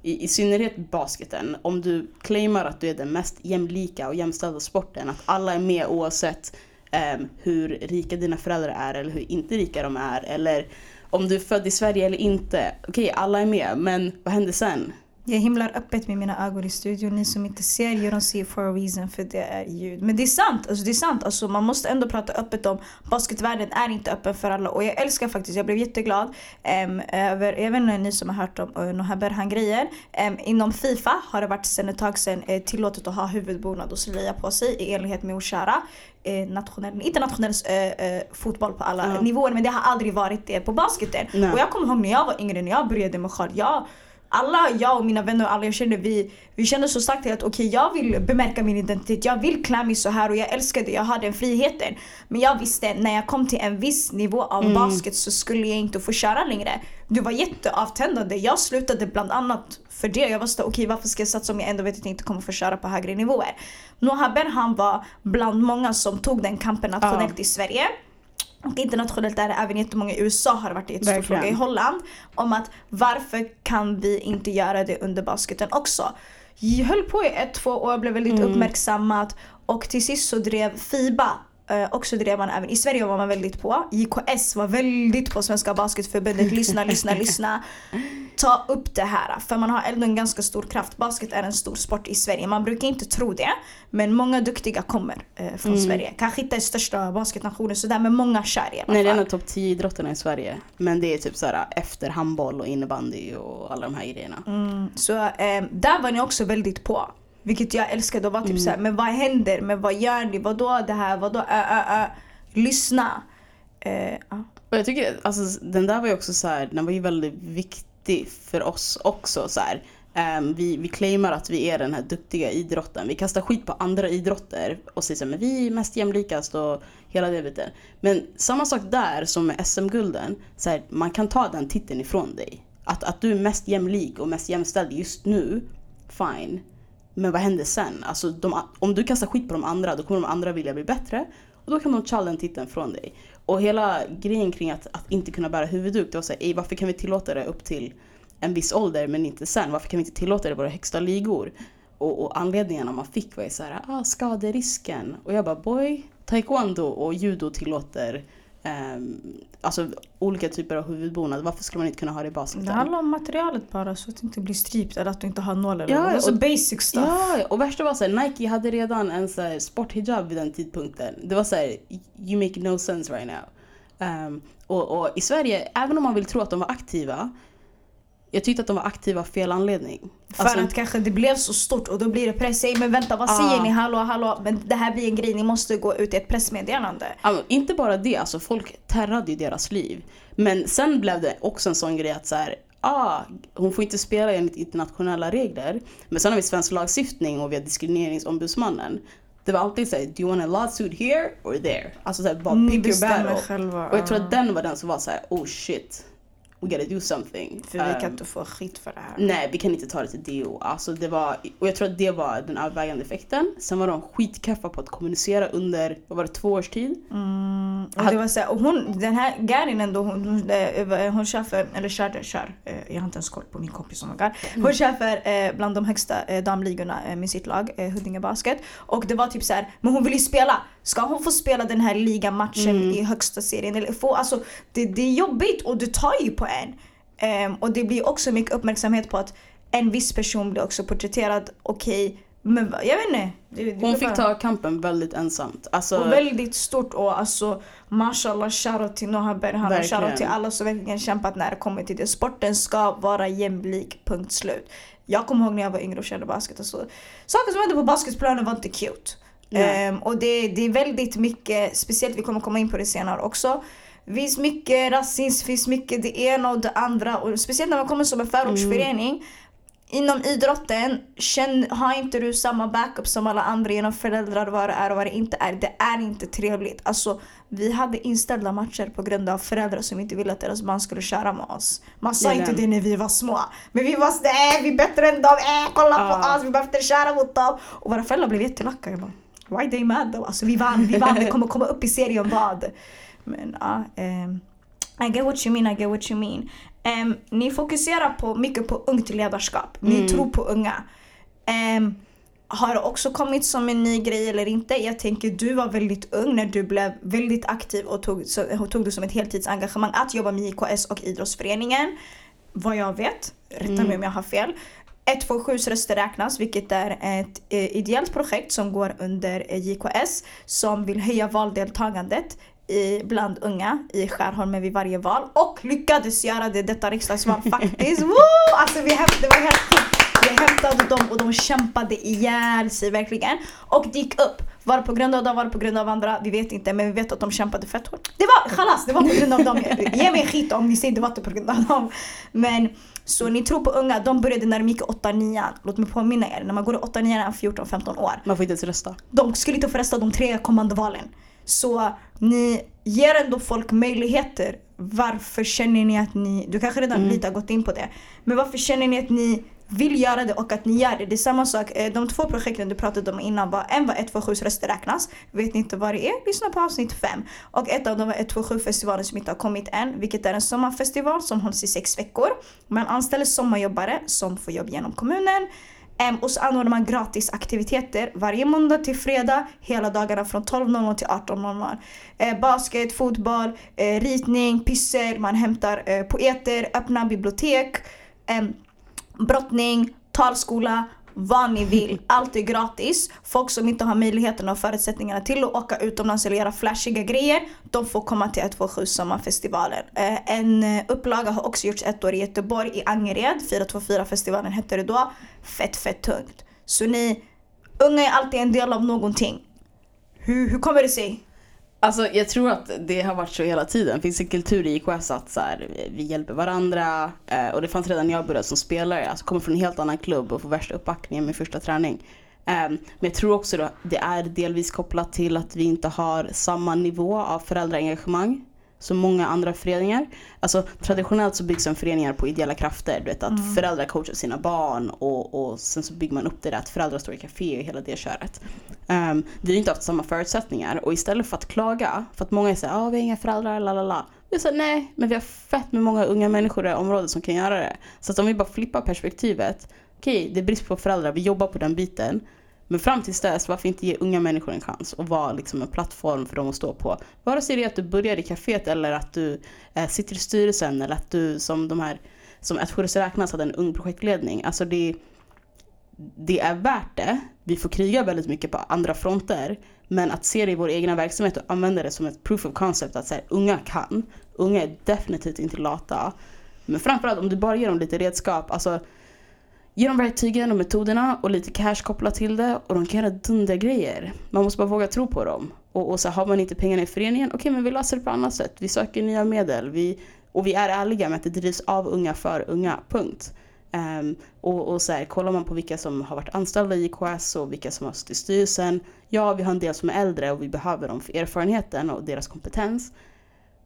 i, i synnerhet basketen, om du claimar att du är den mest jämlika och jämställda sporten, att alla är med oavsett ehm, hur rika dina föräldrar är eller hur inte rika de är eller om du är född i Sverige eller inte. Okej, alla är med, men vad händer sen? Jag himlar öppet med mina ögon i studion. Ni som inte ser, you don't see for a reason för det är ljud. Men det är sant, alltså det är sant. Alltså man måste ändå prata öppet om basketvärlden är inte öppen för alla. Och jag älskar faktiskt, jag blev jätteglad um, över, jag vet inte ni som har hört om uh, några Berhan-grejer. Um, inom Fifa har det varit sedan ett tag sedan eh, tillåtet att ha huvudbonad och slöja på sig i enlighet med Oshara. Eh, nationell, internationell eh, eh, fotboll på alla Ja. nivåer men det har aldrig varit det på basketen. Nej. Och jag kommer ihåg när jag var yngre, när jag började med sjal. Jag, alla, jag och mina vänner och alla jag kände, vi, vi kände så starkt att okej jag vill bemärka min identitet, jag vill klä mig så här och jag älskar det, jag har den friheten. Men jag visste när jag kom till en viss nivå av basket så skulle jag inte få köra längre. Det var jätteavtändande. Jag slutade bland annat för det. Jag var så okej varför ska jag satsa om jag ändå vet att jag inte kommer få köra på högre nivåer. Noah Benham var bland många som tog den kampen nationellt i Sverige. Och internationellt är det även jättemånga i USA har varit en Verkligen. fråga i Holland. Om att varför kan vi inte göra det under basketen också? Jag höll på i ett, två år, blev väldigt uppmärksammat och till sist så drev FIBA Eh, också drev man även, i Sverige var man väldigt på. JKS var väldigt på Svenska Basketförbundet. Lyssna, lyssna, lyssna. Ta upp det här. För man har ändå en ganska stor kraft. Basket är en stor sport i Sverige. Man brukar inte tro det. Men många duktiga kommer eh, från Sverige. Kanske inte största basketnationen sådär men många kör i alla Nej, det är en fall. av topp 10 idrotterna i Sverige. Men det är typ så här efter handboll och innebandy och alla de här grejerna. Mm, så eh, där var ni också väldigt på. Vilket jag älskade och var typ såhär, men vad händer? Men vad gör ni? Vadå det här? Vadå? Ö, ö, ö. Lyssna. Eh, ja. Och jag tycker, alltså den där var ju också så här, den var ju väldigt viktig för oss också så här. Ehm, vi, vi claimar att vi är den här duktiga idrotten. Vi kastar skit på andra idrotter och säger så här, men vi är mest jämlikast och hela det biten. Men samma sak där som med SM-gulden, så här, man kan ta den titeln ifrån dig. Att, att du är mest jämlik och mest jämställd just nu, fine. Men vad händer sen? Alltså, de, om du kastar skit på de andra, då kommer de andra vilja bli bättre. Och då kan de ta den titeln från dig. Och hela grejen kring att, att inte kunna bära huvudduk, det var såhär, varför kan vi tillåta det upp till en viss ålder men inte sen? Varför kan vi inte tillåta det i våra högsta ligor? Och, och anledningarna man fick var ju såhär, ah, skaderisken. Och jag bara, boy, taekwondo och judo tillåter ehm, alltså olika typer av huvudbonad. Varför skulle man inte kunna ha det i basketen? Det handlar om materialet bara så att det inte blir strypt eller att du inte har nål eller Ja. Alltså och- basic stuff. Ja, och värsta var såhär, Nike hade redan en så sporthijab vid den tidpunkten. Det var såhär, you make no sense right now. Ehm, och, och i Sverige, även om man vill tro att de var aktiva, jag tyckte att de var aktiva av fel anledning. För Alltså, att kanske det blev så stort och då blir det press. Men vänta vad Ah. säger ni? Hallå hallå. Men det här blir en grej, ni måste gå ut i ett pressmeddelande. alltså, inte bara det, alltså folk terrade ju deras liv. Men sen blev det också en sån grej att så här, ah, hon får inte spela enligt internationella regler. Men sen har vi svensk lagstiftning och vi har diskrimineringsombudsmannen. Det var alltid såhär, do you want a lawsuit here or there? Alltså såhär, bara Ni pick your battle. själva. Och jag tror att den var den som var så här: oh shit, we gotta do something. För vi kan Um, inte få skit för det här. Nej, vi kan inte ta det till DO. Alltså det var, och jag tror att det var den övervägande effekten. Sen var de skitkaffa på att kommunicera under, vad var det, två års tid? Mm, och det var så här, och hon, den här Garin ändå, hon, hon, eh, hon kör för, eller körde, kör, eh, jag har inte ens koll på min kompis som var Hon kör för eh, bland de högsta eh, damligorna eh, med sitt lag, eh, Huddinge Basket. Och det var typ så här, men hon vill ju spela. Ska hon få spela den här ligamatchen i högsta serien? Eller få, alltså, det, det är jobbigt och det tar ju på en. Ehm, och det blir också mycket uppmärksamhet på att en viss person blir också porträtterad, okej, men va- jag vet inte. Det, det Hon fick bara- ta kampen väldigt ensamt. Alltså, och väldigt stort och alltså mashallah shoutout till Noha Berhan och shoutout till alla som verkligen kämpat när det kommer till det. Sporten ska vara jämlik, punkt slut. Jag kommer ihåg när jag var yngre och körde basket och så. Saker som hände på basketplanen var inte cute. Nej. Ehm, och det, det är väldigt mycket, speciellt vi kommer komma in på det senare också. Det finns mycket rasism, finns mycket det ena och det andra. Och speciellt när man kommer som en förortsförening. Inom idrotten, känn, har inte du samma backup som alla andra genom föräldrar, vad det är och vad det inte är. Det är inte trevligt. Alltså, vi hade inställda matcher på grund av föräldrar som inte ville att deras barn skulle köra med oss. Man sa inte det när vi var små. Men vi var sådär, vi är bättre än dem, äh, kolla på Ja. oss, vi behöver inte köra mot dem. Och våra föräldrar blev jättelacka. Jag bara, why they mad though? Alltså vi vann, vi vann, vi kommer komma upp i serien vad? Men ja, ehm, I get what you mean, I get what you mean. Ehm, ni fokuserar på, mycket på ungt ledarskap. Ni Mm. tror på unga. Ehm, har det också kommit som en ny grej eller inte? Jag tänker du var väldigt ung när du blev väldigt aktiv och tog, så, tog det som ett heltidsengagemang att jobba med IKS och idrottsföreningen. Vad jag vet, rätta mig Mm. om jag har fel. 127 röster räknas, vilket är ett eh, ideellt projekt som går under eh, JKS som vill höja valdeltagandet i, bland unga i Skärholmen vid varje val och lyckades göra det detta riksdagsval faktiskt. Woo! Alltså vi hämt, det var helt sjukt. Vi hämtade dem och de kämpade ihjäl sig verkligen. Och det gick upp. Var det på grund av dem, var det på grund av andra? Vi vet inte men vi vet att de kämpade fett hårt. Det var chalas, det var på grund av dem. Ge mig skit om ni säger det var inte på grund av dem. Men så ni tror på unga, de började när de gick i 8-9. Låt mig påminna er, när man går i 8-9 är man 14-15 år. Man får inte ens rösta. De skulle inte få rösta de tre kommande valen. Så ni ger ändå folk möjligheter. Varför känner ni att ni, du kanske redan Mm. lite har gått in på det. Men varför känner ni att ni vill göra det och att ni gör det? Det är samma sak, eh, de två projekten du pratade om innan var, en var 127 röster räknas. Vet ni inte vad det är? Lyssna på avsnitt 5. Och ett av dem var 127 festivalen som inte har kommit än. Vilket är en sommarfestival som hålls i sex veckor. Man anställer sommarjobbare som får jobb genom kommunen. Ehm, och så anordnar man gratis aktiviteter varje måndag till fredag, hela dagarna från 12.00 till 18.00. Eh, basket, fotboll, eh, ritning, pyssel, man hämtar poeter, öppna bibliotek, ehm, brottning, talskola, vad ni vill. Allt är gratis. Folk som inte har möjligheten och förutsättningarna till att åka utomlands eller göra flashiga grejer, de får komma till 127 Sommarfestivalen. Eh, en eh, upplaga har också gjorts ett år i Göteborg, i Angered. 424-festivalen hette det då. Fett, fett tungt. Så ni, unga är alltid en del av någonting. Hur, hur kommer det sig? Alltså jag tror att det har varit så hela tiden. Det finns en kultur i IKS att så här, vi hjälper varandra. Eh, och det fanns redan när jag började som spelare. Alltså kommer från en helt annan klubb och får värsta uppbackningen med första träning. Eh, men jag tror också att det är delvis kopplat till att vi inte har samma nivå av föräldraengagemang som många andra föreningar. Alltså traditionellt så byggs en föreningar på ideella krafter. Du vet att föräldrar coachar sina barn och, och sen så bygger man upp det där att föräldrar står i café och hela det köret. Um, vi har inte haft samma förutsättningar och istället för att klaga, för att många är såhär, ah, vi har inga föräldrar, la la la. Vi säger nej, men vi har fett med många unga människor i området som kan göra det. Så att om vi bara flippar perspektivet, okej, det är brist på föräldrar, vi jobbar på den biten. Men fram tills dess, varför inte ge unga människor en chans och vara liksom en plattform för dem att stå på? Vare sig det är att du börjar i kaféet eller att du eh, sitter i styrelsen eller att du som de här, som ett räknas hade en ung projektledning. Alltså det, det är värt det. Vi får kriga väldigt mycket på andra fronter. Men att se det i vår egna verksamhet och använda det som ett proof of concept att så här, unga kan. Unga är definitivt inte lata. Men framförallt om du bara ger dem lite redskap. Alltså, ge dem verktygen och metoderna och lite cash kopplat till det och de kan göra dundergrejer. Man måste bara våga tro på dem. Och, och så har man inte pengarna i föreningen, okej men vi löser det på annat sätt. Vi söker nya medel. Vi, och vi är ärliga med att det drivs av unga för unga, punkt. Um, och och så här, kollar man på vilka som har varit anställda i IKS och vilka som har suttit i styrelsen. Ja, vi har en del som är äldre och vi behöver dem för erfarenheten och deras kompetens.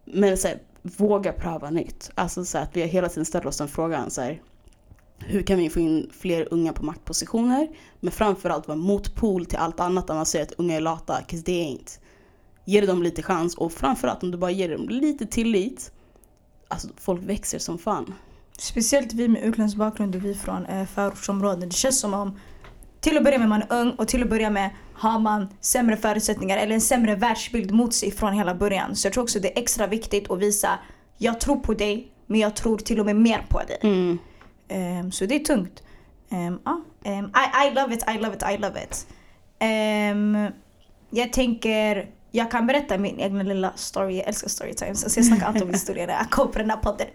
Men så här, våga pröva nytt. Alltså så här, att vi hela tiden ställer oss den frågan. Så här, hur kan vi få in fler unga på maktpositioner? Men framförallt vara motpol till allt annat där man säger att unga är lata, 'cause they ain't. Ge dem lite chans och framförallt om du bara ger dem lite tillit. Alltså folk växer som fan. Speciellt vi med utländsk bakgrund och vi från eh, förortsområden. Det känns som om till att börja med man är ung och till att börja med har man sämre förutsättningar eller en sämre världsbild mot sig från hela början. Så jag tror också det är extra viktigt att visa jag tror på dig men jag tror till och med mer på dig. Mm. Um, så det är tungt. Um, ah, um, I, I love it, I love it, I love it. Um, jag tänker, jag kan berätta min egna lilla story. Jag älskar storytimes. Alltså jag snackar alltid om historier när jag kommer på den här podden.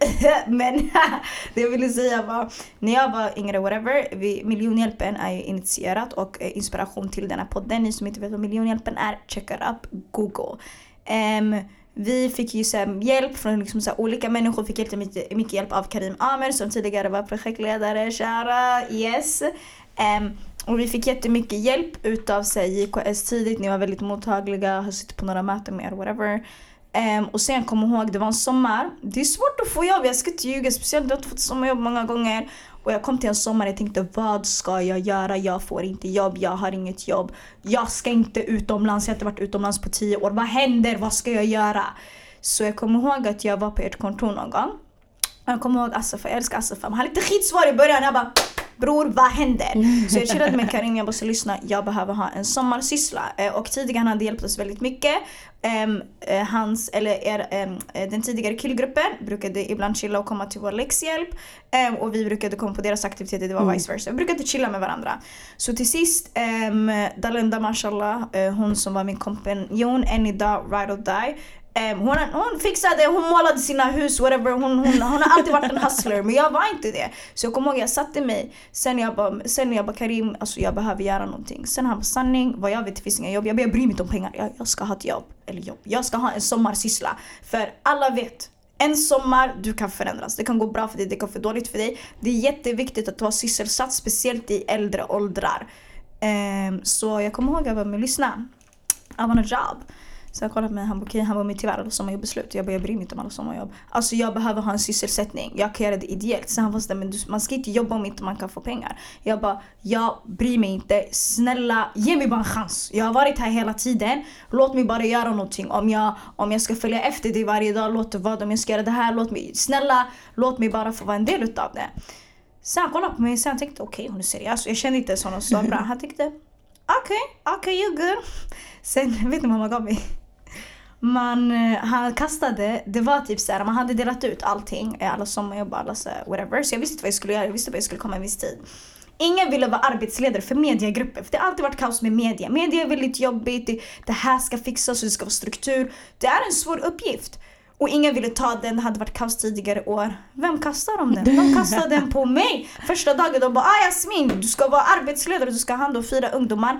Men det jag ville säga var, när jag var yngre, whatever, vi, Miljonhjälpen är ju initierat och eh, inspiration till den här podden. Ni som inte vet vad Miljonhjälpen är, check it up, google. Vi fick ju så hjälp från liksom så olika människor. Fick jättemycket mycket hjälp av Karim Amer som tidigare var projektledare. Kära, yes. Um, och vi fick jättemycket hjälp utav JKS tidigt. Ni var väldigt mottagliga, har suttit på några möten med er, whatever. Um, och sen kom ihåg, det var en sommar. Det är svårt att få jobb, jag ska inte ljuga. Speciellt du har inte fått sommarjobb många gånger. Och jag kom till en sommar och tänkte vad ska jag göra? Jag får inte jobb, jag har inget jobb. Jag ska inte utomlands, jag har inte varit utomlands på tio år. Vad händer? Vad ska jag göra? Så jag kommer ihåg att jag var på ert kontor någon gång. Jag kommer ihåg Assefa, jag älskar Assefa. Han hade lite skitsvår i början. Jag bara Bror vad händer? Så jag chillade med Karim, jag bara lyssna, jag behöver ha en sommarsyssla. Eh, och tidigare han hade hjälpt oss väldigt mycket. Um, hans, eller er, um, den tidigare killgruppen brukade ibland chilla och komma till vår läxhjälp. Um, och vi brukade komma på deras aktiviteter, det var mm. vice versa. Vi brukade chilla med varandra. Så till sist, Dalenda mashallah, hon som var min kompanjon än idag, ride or die. Um, hon, hon fixade, hon målade sina hus, whatever. Hon, hon, hon har alltid varit en hustler men jag var inte det. Så jag kommer ihåg jag satte mig, sen jag bara, sen jag bara Karim, alltså jag behöver göra någonting. Sen han bara sanning, vad jag vet det finns inga jobb. Jag bara jag bryr mig inte om pengar, jag, jag ska ha ett jobb. Eller jobb, jag ska ha en sommarsyssla. För alla vet, en sommar, du kan förändras. Det kan gå bra för dig, det kan gå för dåligt för dig. Det är jätteviktigt att vara sysselsatt, speciellt i äldre åldrar. Um, så jag kommer ihåg jag bara, men lyssna. I want a job. Så jag kollade på mig, han bara okej, okay, han var men tyvärr alla sommarjobb är slut. Jag bara jag bryr mig inte om alla sommarjobb. Alltså jag behöver ha en sysselsättning, jag kan göra det ideellt. Så han var sådär, men du, man ska inte jobba om inte man kan få pengar. Jag bara, jag bryr mig inte. Snälla, ge mig bara en chans. Jag har varit här hela tiden. Låt mig bara göra någonting. Om jag, om jag ska följa efter dig varje dag, låt det vara. Om jag ska göra det här, låt mig, snälla, låt mig bara få vara en del utav det. Så han kollade på mig och tänkte okej okay, hon är seriös. Jag kände inte ens honom så bra. Han tänkte okej, okay, okej okay, you're good. Sen, vet ni vad mamma gav mig? Man eh, han kastade, det var typ såhär, man hade delat ut allting, eh, alla sommarjobb, alla så whatever. Så jag visste inte vad jag skulle göra, jag visste bara jag skulle komma en viss tid. Ingen ville vara arbetsledare för mediegruppen. För det har alltid varit kaos med media. Media är väldigt jobbigt, det, det här ska fixas och det ska vara struktur. Det är en svår uppgift. Och ingen ville ta den, det hade varit kaos tidigare år. Vem kastar de den? De kastade den på mig. Första dagen de bara ah Jasmin, du ska vara arbetsledare, du ska ha hand om fyra ungdomar.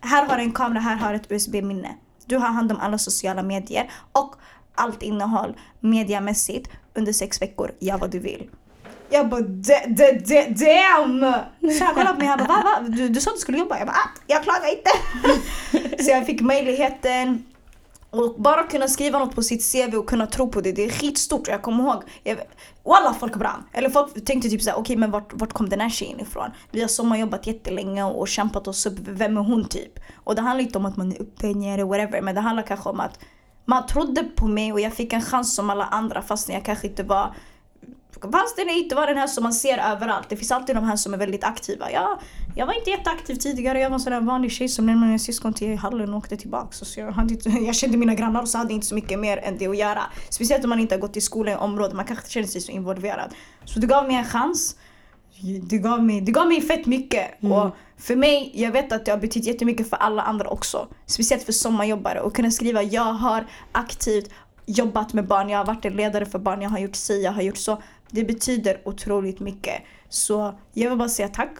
Här har du en kamera, här har du ett USB-minne. Du har hand om alla sociala medier och allt innehåll mediamässigt under sex veckor. Gör vad du vill. Jag bara damn! Så han kollade på mig och bara va, va? Du, du sa att du skulle jobba? Jag bara ah, jag klagar inte. så jag fick möjligheten och bara kunna skriva något på sitt CV och kunna tro på det, det är skitstort. Jag kommer ihåg, jag, alla folk brann. Eller folk tänkte typ såhär, okej okay, men vart, vart kom den här tjejen ifrån? Vi har sommarjobbat jättelänge och kämpat oss upp, vem är hon typ? Och det handlar inte om att man är uppe, nere, whatever. Men det handlar kanske om att man trodde på mig och jag fick en chans som alla andra fastän jag kanske inte var Fast den inte var den här som man ser överallt. Det finns alltid de här som är väldigt aktiva. Jag, jag var inte jätteaktiv tidigare. Jag var en sån där vanlig tjej som lämnade mina syskon till hallen och åkte tillbaka. Så jag, hade inte, jag kände mina grannar och så hade inte så mycket mer än det att göra. Speciellt om man inte har gått i skola i området. Man kanske känner sig så involverad. Så det gav mig en chans. Det gav mig, det gav mig fett mycket. Mm. Och för mig, jag vet att det har betytt jättemycket för alla andra också. Speciellt för sommarjobbare. Och kunna skriva jag har aktivt jobbat med barn, jag har varit en ledare för barn, jag har gjort si, jag har gjort så. Det betyder otroligt mycket. Så jag vill bara säga tack.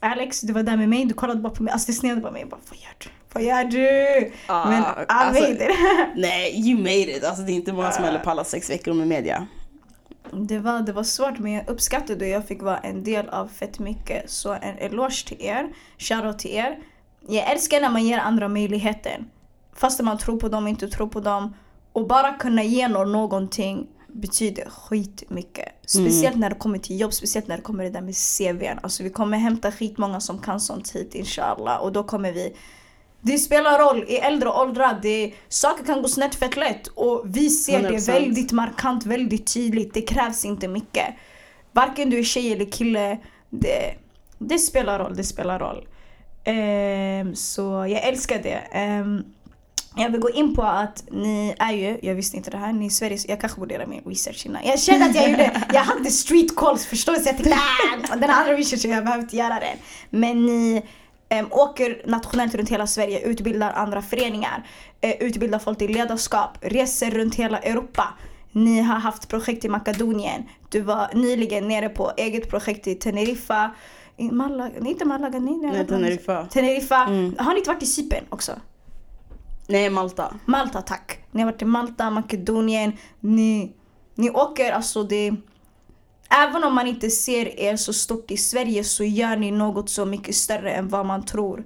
Alex, du var där med mig, du kollade bara på mig, alltså du snedde på mig. Jag bara, vad gör du? Vad gör du? Uh, Men I alltså, made it. nej, you made it. Alltså det är inte många som håller på alla sex veckor med media. Det var, det var svårt men jag uppskattade och jag fick vara en del av fett mycket. Så en eloge till er. Shoutout till er. Jag älskar när man ger andra möjligheten. Fast man tror på dem, inte tror på dem. Och bara kunna ge någon någonting betyder skitmycket. Speciellt mm. när det kommer till jobb, speciellt när det kommer det där med CVn. Alltså vi kommer hämta skitmånga som kan sånt hit inshallah. Och då kommer vi det spelar roll i äldre åldrar. Det, saker kan gå snett fett lätt och vi ser 100%. det väldigt markant, väldigt tydligt. Det krävs inte mycket. Varken du är tjej eller kille. Det, det spelar roll, det spelar roll. Um, så jag älskar det. Um, Jag vill gå in på att ni är ju, jag visste inte det här, ni är Sveriges, jag kanske borde göra min research innan. Jag kände att jag gjorde, jag hade street calls? Så jag tänkte ah, den andra researchen, jag behöver inte göra den. Men ni um, åker nationellt runt hela Sverige, utbildar andra föreningar, uh, utbildar folk i ledarskap, reser runt hela Europa. Ni har haft projekt i Makedonien. Du var nyligen nere på eget projekt i Teneriffa. I Malaga, nej inte Malaga, nej, Nej, Teneriffa. Teneriffa. Mm. Har ni inte varit i Cypern också? Nej, Malta. Malta tack. Ni har varit i Malta, Makedonien. Ni, ni åker, alltså det... Även om man inte ser er så stort i Sverige så gör ni något så mycket större än vad man tror.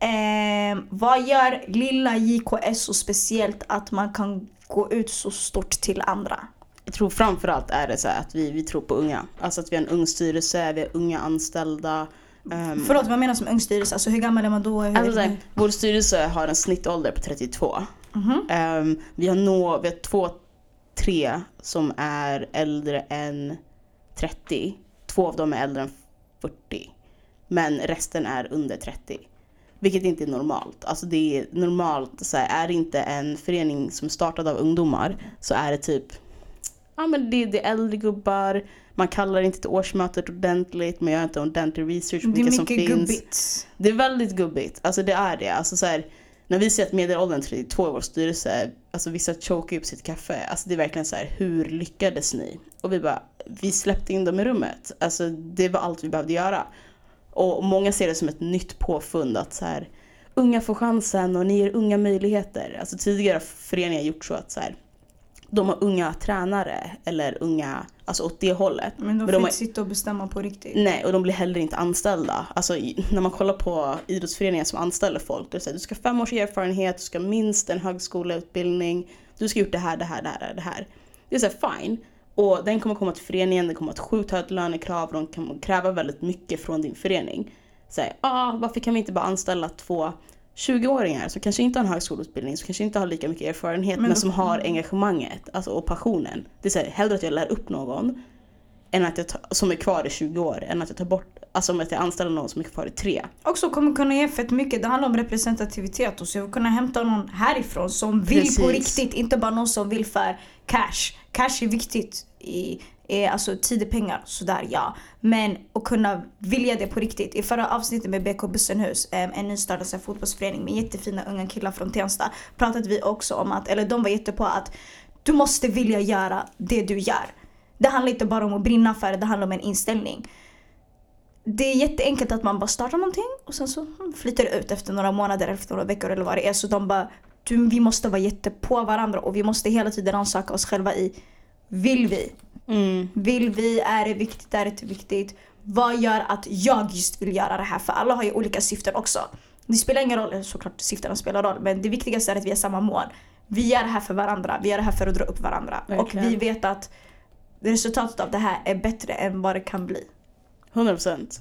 Eh, vad gör lilla JKS så speciellt att man kan gå ut så stort till andra? Jag tror framförallt är det så att vi, vi tror på unga. Alltså att vi har en ung styrelse, vi har unga anställda. Um, Förlåt, vad menas med ung styrelse? Alltså hur gammal är man då? Hur Alltså, så här, vår styrelse har en snittålder på 32. Mhm. Ehm, vi, har nå, vi har två, tre som är äldre än 30. Två av dem är äldre än 40. Men resten är under 30. Vilket inte är normalt. Alltså det är normalt, så här, är det inte en förening som är startad av ungdomar så är det typ Ja men det, det är äldre gubbar, man kallar inte till årsmötet ordentligt, man gör inte ordentlig research på Det är mycket gubbigt. Det är väldigt gubbigt. Alltså det är det. Alltså så här, när vi säger att medelåldern är 32 i vår styrelse, alltså vissa chokar upp sitt kaffe. Alltså det är verkligen så här, hur lyckades ni? Och vi bara, vi släppte in dem i rummet. Alltså det var allt vi behövde göra. Och många ser det som ett nytt påfund att så här, unga får chansen och ni ger unga möjligheter. Alltså tidigare har föreningar gjort så att så här, de har unga tränare eller unga, alltså åt det hållet. Men de får inte sitta och bestämma på riktigt. Nej, och de blir heller inte anställda. Alltså i- när man kollar på idrottsföreningar som anställer folk, då är det så här, du ska ha fem års erfarenhet, du ska ha minst en högskoleutbildning, du ska ha gjort det här, det här, det här, det här. Det är så här, fine. Och den kommer komma till föreningen, den kommer att sjukt högt lönekrav, de kommer kräva väldigt mycket från din förening. Här, ah, varför kan vi inte bara anställa två 20-åringar som kanske inte har en högskoleutbildning, som kanske inte har lika mycket erfarenhet, Men men, som har engagemanget alltså, och passionen. Det är så här, hellre att jag lär upp någon än att jag tar, som är kvar i 20 år, än att jag tar bort, alltså om att jag anställer någon som är kvar i tre. Också kommer kunna ge fett mycket. Det handlar om representativitet. Och så jag vill kunna hämta någon härifrån som vill Precis. på riktigt. Inte bara någon som vill för cash. Cash är viktigt. I, är alltså tid är pengar, sådär ja. Men att kunna vilja det på riktigt. I förra avsnittet med BK Bussenhus, eh, en nystartad fotbollsförening med jättefina unga killar från Tensta, pratade vi också om att, eller de var jättepå att du måste vilja göra det du gör. Det handlar inte bara om att brinna för det, det handlar om en inställning det är jätteenkelt att man bara startar någonting och sen så hmm, flyter det ut efter några månader, efter några veckor eller vad det är. Så de bara, du, vi måste vara jättepå varandra och vi måste hela tiden ansöka oss själva i, vill vi? Vill vi? Är det viktigt? Är det inte viktigt? Vad gör att jag just vill göra det här? För alla har ju olika syften också. Det spelar ingen roll, såklart syftena spelar roll, men det viktigaste är att vi har samma mål. Vi gör det här för varandra, vi gör det här för att dra upp varandra. Verkligen. Och vi vet att resultatet av det här är bättre än vad det kan bli. 100 procent.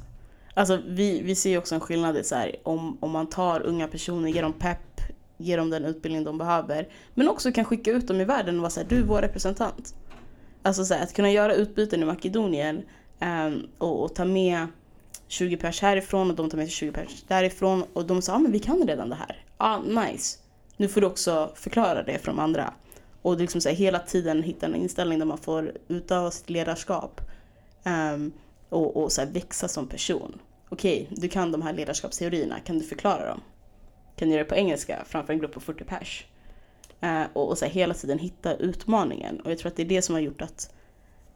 Alltså vi, vi ser också en skillnad i så här, om, om man tar unga personer, ger dem pepp, ger dem den utbildning de behöver. Men också kan skicka ut dem i världen och vara såhär, du är vår representant. Alltså så här, att kunna göra utbyten i Makedonien um, och, och ta med 20 pers härifrån och de tar med sig 20 pers därifrån och de sa, ja ah, men vi kan redan det här. Ja, ah, nice. Nu får du också förklara det för de andra. Och det liksom så här, hela tiden hitta en inställning där man får utöva sitt ledarskap. um, och, och så här, växa som person. Okej, du kan de här ledarskapsteorierna, kan du förklara dem? Kan du göra det på engelska framför en grupp på 40 pers? Eh, och och så här, hela tiden hitta utmaningen. Och jag tror att det är det som har gjort att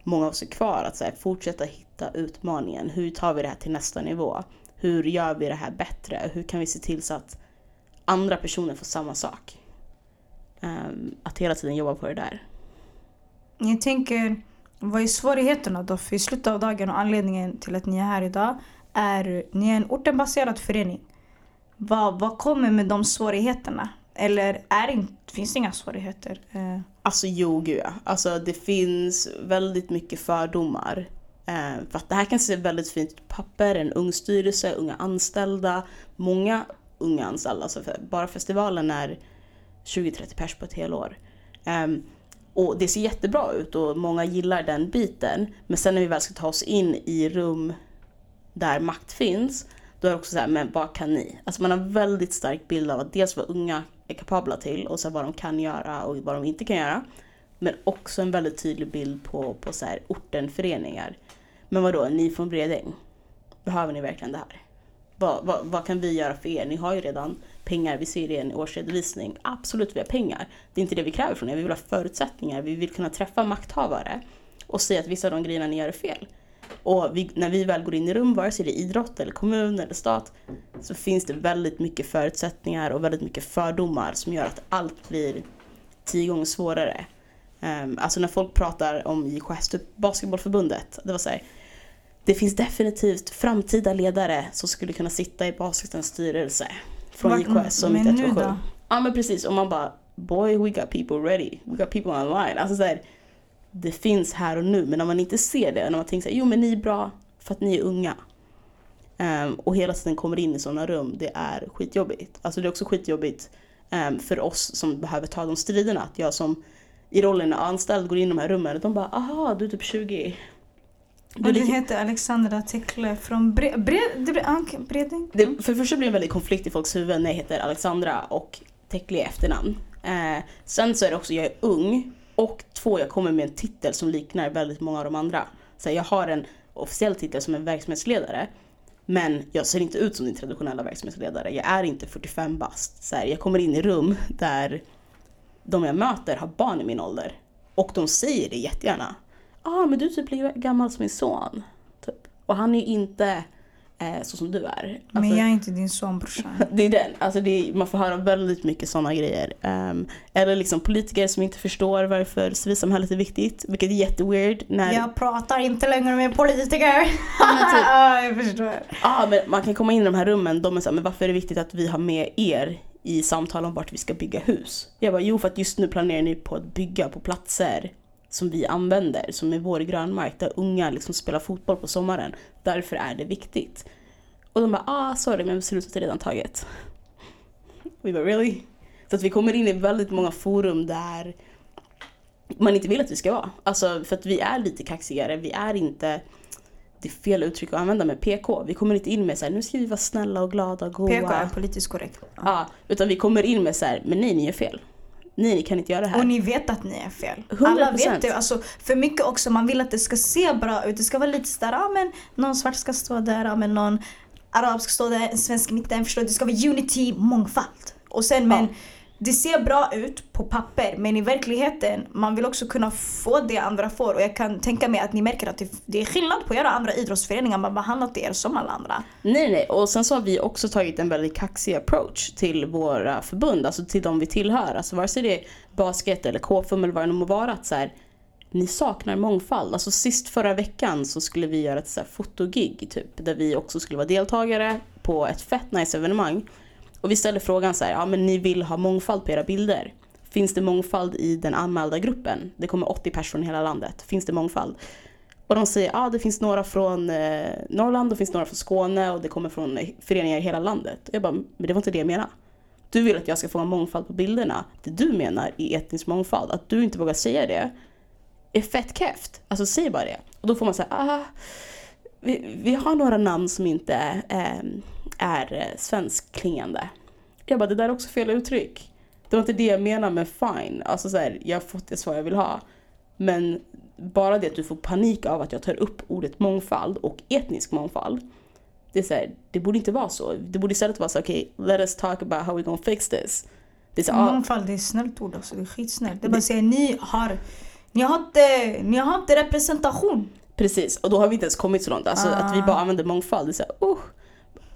många av oss är kvar. Att så här, fortsätta hitta utmaningen. Hur tar vi det här till nästa nivå? Hur gör vi det här bättre? Hur kan vi se till så att andra personer får samma sak? Ehm, att hela tiden jobba på det där. Jag tänker, vad är svårigheterna då? För i slutet av dagen och anledningen till att ni är här idag är ni är en ortenbaserad förening. Vad, vad kommer med de svårigheterna? Eller är det finns det inga svårigheter? Eh, Alltså jo, gud ja. Alltså det finns väldigt mycket fördomar. Eh, för att det här kan se väldigt fint ut på papper, en ung styrelse, unga anställda, många unga anställda. Alltså för, bara festivalen är 20-30 pers på ett helår. Um, ehm, och det ser jättebra ut och många gillar den biten. Men sen när vi väl ska ta oss in i rum där makt finns, då är det också så här, men vad kan ni? Alltså man har väldigt stark bild av att dels vara unga är kapabla till och så vad de kan göra och vad de inte kan göra. Men också en väldigt tydlig bild på, på så här ortenföreningar. Men vadå, ni från Bredäng? Behöver ni verkligen det här? Vad, vad, vad kan vi göra för er? Ni har ju redan pengar, vi ser det i en årsredovisning. Absolut, vi har pengar. Det är inte det vi kräver från er. Vi vill ha förutsättningar, vi vill kunna träffa makthavare och se att vissa av de grejerna ni gör är fel. Och vi, när vi väl går in i rum, vare sig det är idrott eller kommun eller stat, så finns det väldigt mycket förutsättningar och väldigt mycket fördomar som gör att allt blir tio gånger svårare. Um, alltså när folk pratar om JKS, typ Basketbollförbundet, det var så här, det finns definitivt framtida ledare som skulle kunna sitta i basketens styrelse från JKS som inte då? Ja men precis, och man bara boy we got people ready, we got people online. Alltså så här, det finns här och nu men när man inte ser det, när man tänker så här, jo men ni är bra för att ni är unga. Ehm, och hela tiden kommer in i sådana rum, det är skitjobbigt. Alltså det är också skitjobbigt ehm, för oss som behöver ta de striderna. Att jag som i rollen anställd går in i de här rummen och de bara aha du är typ 20. Och du heter Alexandra Tekle från Bre- Bre- Bre- Ank- Bredäng? Det, för det första blir det en väldigt konflikt i folks huvuden när jag heter Alexandra och Tekli i efternamn. Eh, sen så är det också, jag är ung och två, jag kommer med en titel som liknar väldigt många av de andra. Så jag har en officiell titel som en verksamhetsledare. Men jag ser inte ut som din traditionella verksamhetsledare. Jag är inte 45 bast. Så här, jag kommer in i rum där de jag möter har barn i min ålder. Och de säger det jättegärna. Ja, ah, men du är typ lika gammal som min son. Typ. Och han är ju inte så som du är. Men Alltså- jag är inte din son brorsan. det är den. Alltså det är, man får höra väldigt mycket sådana grejer. Ehm, eller liksom politiker som inte förstår varför civilsamhället är viktigt. Vilket är jätteweird. När, Jag pratar inte längre med politiker. Ja, men typ. Ja, jag förstår. Ja, men man kan komma in i de här rummen, de är såhär, men varför är det viktigt att vi har med er i samtal om vart vi ska bygga hus? Jag bara, jo för att just nu planerar ni på att bygga på platser som vi använder, som är vår grönmark, där unga liksom spelar fotboll på sommaren. Därför är det viktigt. Och de bara, ah sorry men beslutet är redan taget. Vi bara, really? Så att vi kommer in i väldigt många forum där man inte vill att vi ska vara. Alltså för att vi är lite kaxigare, vi är inte det är fel uttryck att använda med PK. Vi kommer inte in med så här, nu ska vi vara snälla och glada och goa. PK är politiskt korrekt. Ja. Ja, utan vi kommer in med så här, men nej ni är fel. Nej ni kan inte göra det här. Och ni vet att ni är fel. 100%. Alla vet det. Alltså, för mycket också, man vill att det ska se bra ut. Det ska vara lite sådär, ja men någon svart ska stå där, ja men någon arab ska stå där, en svensk i mitten. Förstår du? Det ska vara unity, mångfald. Och sen men, det ser bra ut på papper men i verkligheten, man vill också kunna få det andra får. Och jag kan tänka mig att ni märker att det, är skillnad på era andra idrottsföreningar. Man behandlar er som alla andra. Nej, nej. Och sen så har vi också tagit en väldigt kaxig approach till våra förbund, alltså till de vi tillhör. Alltså vare sig det är basket eller KFUM eller vad det nu må vara. Att så här, ni saknar mångfald. Alltså sist förra veckan så skulle vi göra ett så här fotogig typ, där vi också skulle vara deltagare på ett fett nice evenemang. Och vi ställde frågan så här, ja men ni vill ha mångfald på era bilder. Finns det mångfald i den anmälda gruppen? Det kommer 80 personer i hela landet. Finns det mångfald? Och de säger, ja ah, det finns några från eh, Norrland, det finns några från Skåne och det kommer från eh, föreningar i hela landet. Och jag bara, men det var inte det jag menade. Du vill att jag ska få en mångfald på bilderna. Det du menar är etnisk mångfald. Att du inte vågar säga det är fett keft. Alltså säg bara det. Och då får man säga, ah, vi, vi har några namn som inte eh, är eh, svenskklingande. Jag bara, det där är också fel uttryck. Det var inte det jag menade med fine. Alltså så här, jag har fått det svar jag vill ha. Men bara det att du får panik av att jag tar upp ordet mångfald och etnisk mångfald. Det är så här, det borde inte vara så. Det borde istället vara så okej, okay, let us talk about how we gonna fix this. Det är så, ah, Mångfald det är ett snällt ord alltså. Det är skitsnällt. Det är bara att säga ni har, ni har inte, ni har inte representation. Precis, och då har vi inte ens kommit så långt. Alltså Ah. att vi bara använder mångfald. Det är så här, uh.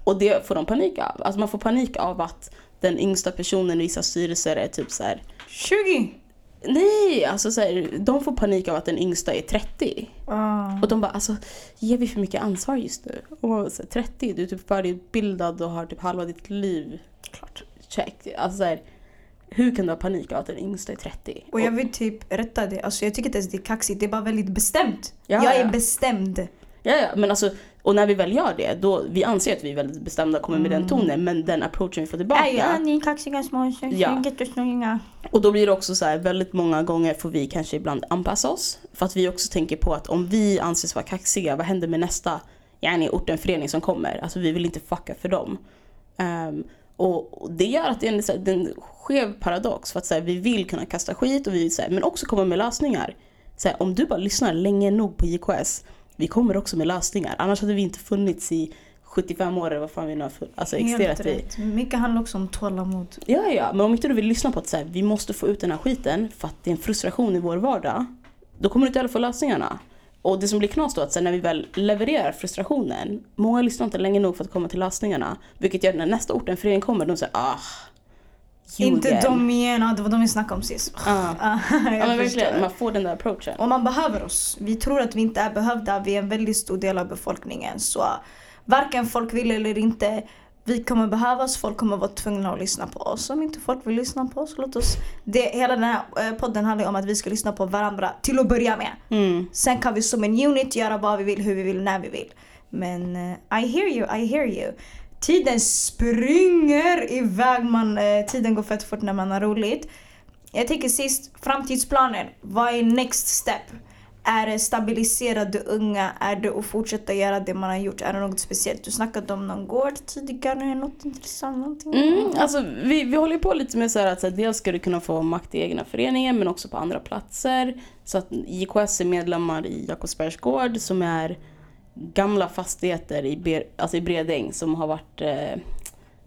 Och det får de panik av. Alltså man får panik av att den yngsta personen i vissa styrelser är typ så här. 20! Nej, alltså så här, de får panik av att den yngsta är 30. Ah. Och de bara alltså, ger vi för mycket ansvar just nu? Och man så här, 30, du är typ färdigutbildad och har typ halva ditt liv Klart. check. Alltså så här, hur kan du ha panik av att den yngsta är 30? Och jag vill typ rätta det. Alltså jag tycker inte ens det är kaxigt. Det är bara väldigt bestämt. Ja, jag är ja. bestämd. Ja, ja, men alltså, och när vi väl gör det, då, vi anser att vi är väldigt bestämda och kommer med den tonen, men den approachen vi får tillbaka. Ja, ni är kaxiga små Ja. jättesnygga. Och då blir det också så här, väldigt många gånger får vi kanske ibland anpassa oss. För att vi också tänker på att om vi anses vara kaxiga, vad händer med nästa yani, ortenförening som kommer? Alltså vi vill inte fucka för dem. Ehm, Och, det gör att det är en, här, en skev paradox. För att så här, vi vill kunna kasta skit och vi vill, så här, men också komma med lösningar. Så om du bara lyssnar länge nog på JKS, vi kommer också med lösningar. Annars hade vi inte funnits i 75 år eller vad fan vi nu har alltså, existerat i. Mycket handlar också om tålamod. Ja, ja, men om inte du vill lyssna på att så här, vi måste få ut den här skiten för att det är en frustration i vår vardag. Då kommer du inte heller få lösningarna. Och det som blir knas då att här, när vi väl levererar frustrationen, många lyssnar inte länge nog för att komma till lösningarna. Vilket gör att när nästa ort en förening kommer, de säger ah, you Inte again." de igen, det var de vi snackade om sist. Ah, Ja men verkligen, man får den där approachen. Och man behöver oss. Vi tror att vi inte är behövda. Vi är en väldigt stor del av befolkningen. Så varken folk vill eller inte, vi kommer behövas. Folk kommer vara tvungna att lyssna på oss. Om inte folk vill lyssna på oss, låt oss... Det, hela den här eh, podden handlar om att vi ska lyssna på varandra till att börja med. Mm. Sen kan vi som en unit göra vad vi vill, hur vi vill, när vi vill. Men eh, I hear you, I hear you. Tiden springer iväg, man, eh, tiden går fett fort när man har roligt. Jag tänker sist, framtidsplanen. Vad är next step? Är det stabilisera de unga? Är det att fortsätta göra det man har gjort? Är det något speciellt? Du snackade om någon gård tidigare, något intressant? Någonting? Mm, alltså, vi, vi håller på lite med så här att så här, dels ska du kunna få makt i egna föreningen men också på andra platser. Så att JKS är medlemmar i Jakobsbergs gård som är gamla fastigheter i, Ber, alltså i Bredäng som har varit, eh,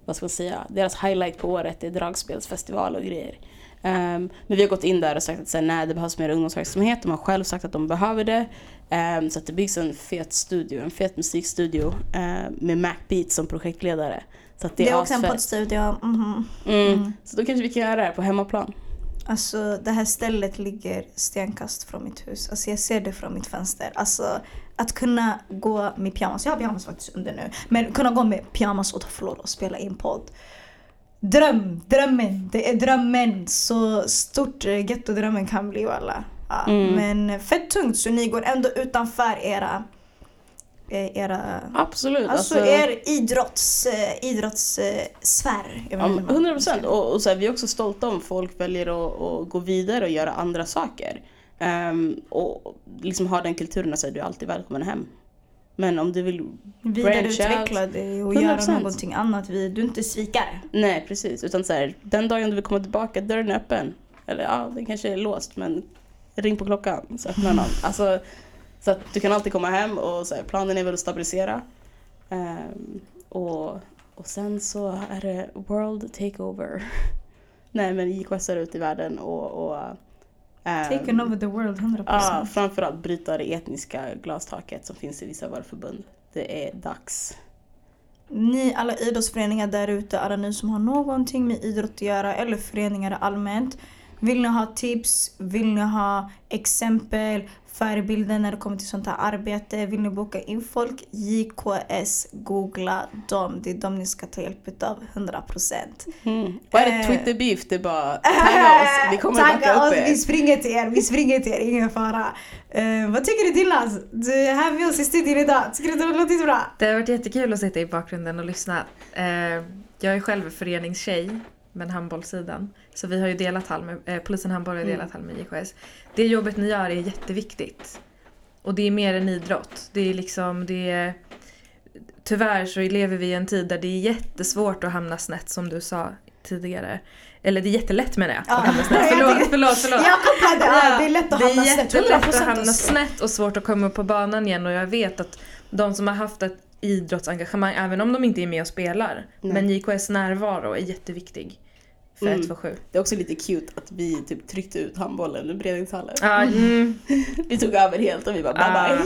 vad ska man säga, deras highlight på året är dragspelsfestival och grejer. Ehm, men vi har gått in där och sagt att här, nej, det behövs mer ungdomsverksamhet. De har själv sagt att de behöver det. Ehm, så att det byggs en fet studio, en fet musikstudio eh, med Mac Beat som projektledare. Så att det, Det är också en poddstudio. mhm. Mm. Så då kanske vi kan göra det här på hemmaplan. Alltså det här stället ligger stenkast från mitt hus. Alltså jag ser det från mitt fönster. Alltså att kunna gå med pyjamas, jag har pyjamas faktiskt under nu. Men kunna gå med pyjamas och förlåt och spela in podd. Dröm, drömmen, det är drömmen. Så stort eh, gettodrömmen kan bli alla. Ja, Mm. Men fett tungt så ni går ändå utanför era eh, era, Absolut. alltså, er idrotts, eh, idrottssfär. ja, 100 procent. Och, och så här, vi är också stolta om folk väljer att, att gå vidare och göra andra saker. Ehm, och liksom ha den kulturen att säga du är alltid välkommen hem. Men om du vill Vidareutveckla dig och 100%. göra någonting annat. Vi, du är inte svikare. Nej, precis. Utan så här, den dagen du vill komma tillbaka, dörren är öppen. Eller ja, den kanske är låst, men ring på klockan så öppnar någon. Alltså, så att du kan alltid komma hem och så här, planen är väl att stabilisera. Ehm, och, och sen så är det world takeover. Nej, men JKS är ute i världen och... och Taken over the world 100%. Ja, framförallt bryta det etniska glastaket som finns i vissa av våra förbund. Det är dags. Ni alla idrottsföreningar där ute, alla ni som har någonting med idrott att göra eller föreningar allmänt. Vill ni ha tips? Vill ni ha exempel? Förebilder när det kommer till sånt här arbete? Vill ni boka in folk? JKS, googla dem. Det är de ni ska ta hjälp av 100%. Mm. Är det Eh. Twitter beef, det är bara tagga oss. Vi kommer backa Tagga upp oss, vi er. springer till er, vi springer till er, ingen fara. Eh, vad tycker du Dilas? Du är här med oss i studion idag. Tycker du att det har låtit bra? Det har varit jättekul att sitta i bakgrunden och lyssna. Eh, jag är själv föreningstjej, men handbollssidan. Så vi har ju delat hall med, eh, polisen handboll har Mm. delat hall med JKS. Det jobbet ni gör är jätteviktigt. Och det är mer än idrott. Det är liksom, det är... Tyvärr så lever vi i en tid där det är jättesvårt att hamna snett som du sa tidigare. Eller det är jättelätt menar jag, Ja. att hamna snett. Förlåt, förlåt, förlåt. Jag kopplade, ja, det är lätt att det är hamna snett. jättelätt 100% att hamna snett och svårt att komma upp på banan igen och jag vet att de som har haft ett idrottsengagemang, även om de inte är med och spelar, Nej. men JKS närvaro är jätteviktig för Mm. 127. Det är också lite cute att vi typ tryckte ut handbollen ur Bredängshallen. Ja, mm, Vi tog över helt och vi bara bye bye.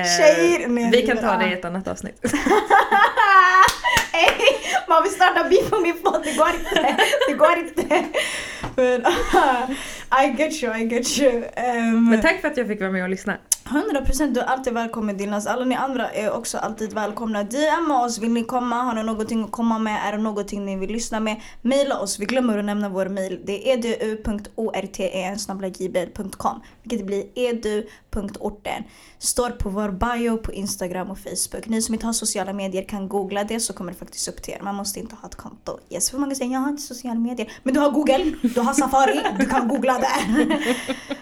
eh, Tjejer, vi kan ta det i ett annat avsnitt. Man vill starta beef på min podd, det går inte. Det går inte. Men I get you, I get you. Um, Men tack för att jag fick vara med och lyssna. 100% du är alltid välkommen Dinas. Alla ni andra är också alltid välkomna. DM oss, vill ni komma? Har ni någonting att komma med? Är det någonting ni vill lyssna med? Maila oss, vi glömmer att nämna vår mail. Det är edu.orten vilket blir edu.orten. Står på vår bio på Instagram och Facebook. Ni som inte har sociala medier kan googla det så kommer det faktiskt upp till er. Man måste inte ha ett konto. Yes, för många säger jag har inte sociala medier. Men du har Google, du har Safari, du kan googla där.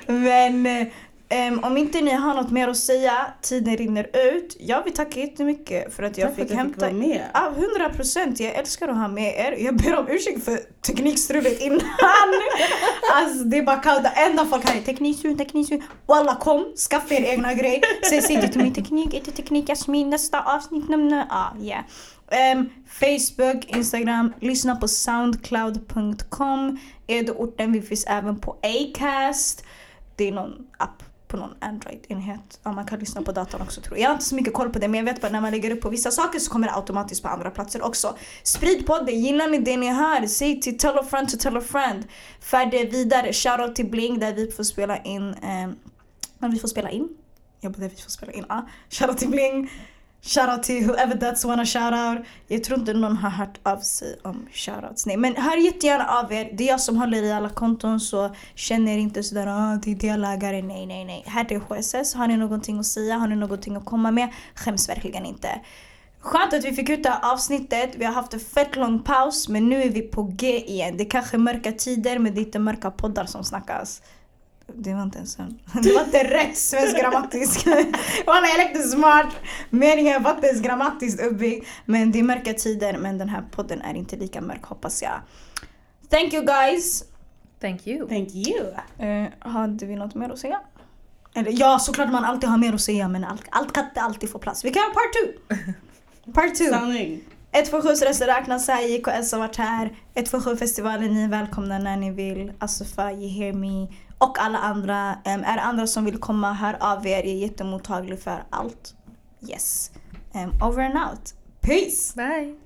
Men eh, Ehm, om inte ni har något mer att säga, tiden rinner ut. Jag vill tacka jättemycket för att jag Tack fick att jag hämta fick med. Ja, 100 procent. Jag älskar att ha med er. Jag ber om ursäkt för teknikstrulet innan. alltså det är bara kaos. Enda folk här är teknikstrul, teknikstrul. Walla kom, skaffa er egna grej. Säg säg det till min teknik, inte teknik Jasmin. Nästa avsnitt, nämna. Ah, yeah. Ehm, Facebook, Instagram, lyssna på soundcloud.com. Edorten, vi finns även på Acast. Det är någon app på någon Android-enhet. Ja, man kan lyssna på datorn också tror jag. Jag har inte så mycket koll på det men jag vet bara när man lägger upp på vissa saker så kommer det automatiskt på andra platser också. Sprid podden, gillar ni det ni hör? Säg till tell a friend to tell a friend. För det vidare. Shoutout till Bling där vi får spela in. Eh, men vi får spela in? Jag bara, där vi får spela in. Ah. Shoutout till Bling. Shoutout till whoever that's wanna shoutout. Jag tror inte någon har hört av sig om shoutouts. Nej men hör jättegärna av er. Det är jag som håller i alla konton så känner er inte sådär ah, det är delägare. Nej nej nej. Här är HSS. Har ni någonting att säga? Har ni någonting att komma med? Skäms verkligen inte. Skönt att vi fick ut det här avsnittet. Vi har haft en fett lång paus men nu är vi på G igen. Det är kanske är mörka tider men det är inte mörka poddar som snackas. Det var inte ens en... Det var inte rätt svensk grammatisk. Walla jag lekte smart. Meningen var inte ens grammatiskt uppbyggd. Men det är mörka tider men den här podden är inte lika mörk hoppas jag. Thank you guys. Thank you. Thank you. Uh, hade vi något mer att säga? Eller ja, såklart man alltid har mer att säga men allt, allt kan inte alltid få plats. Vi kan ha part two! Part two. Sanning. 147 röster räknas här, JKS har varit här. 147 festivalen, ni är välkomna när ni vill. Asufa, You Hear Me och alla andra. Um, är det andra som vill komma, hör av er. Jag är jättemottaglig för allt. Yes. Um, over and out. Peace! Bye.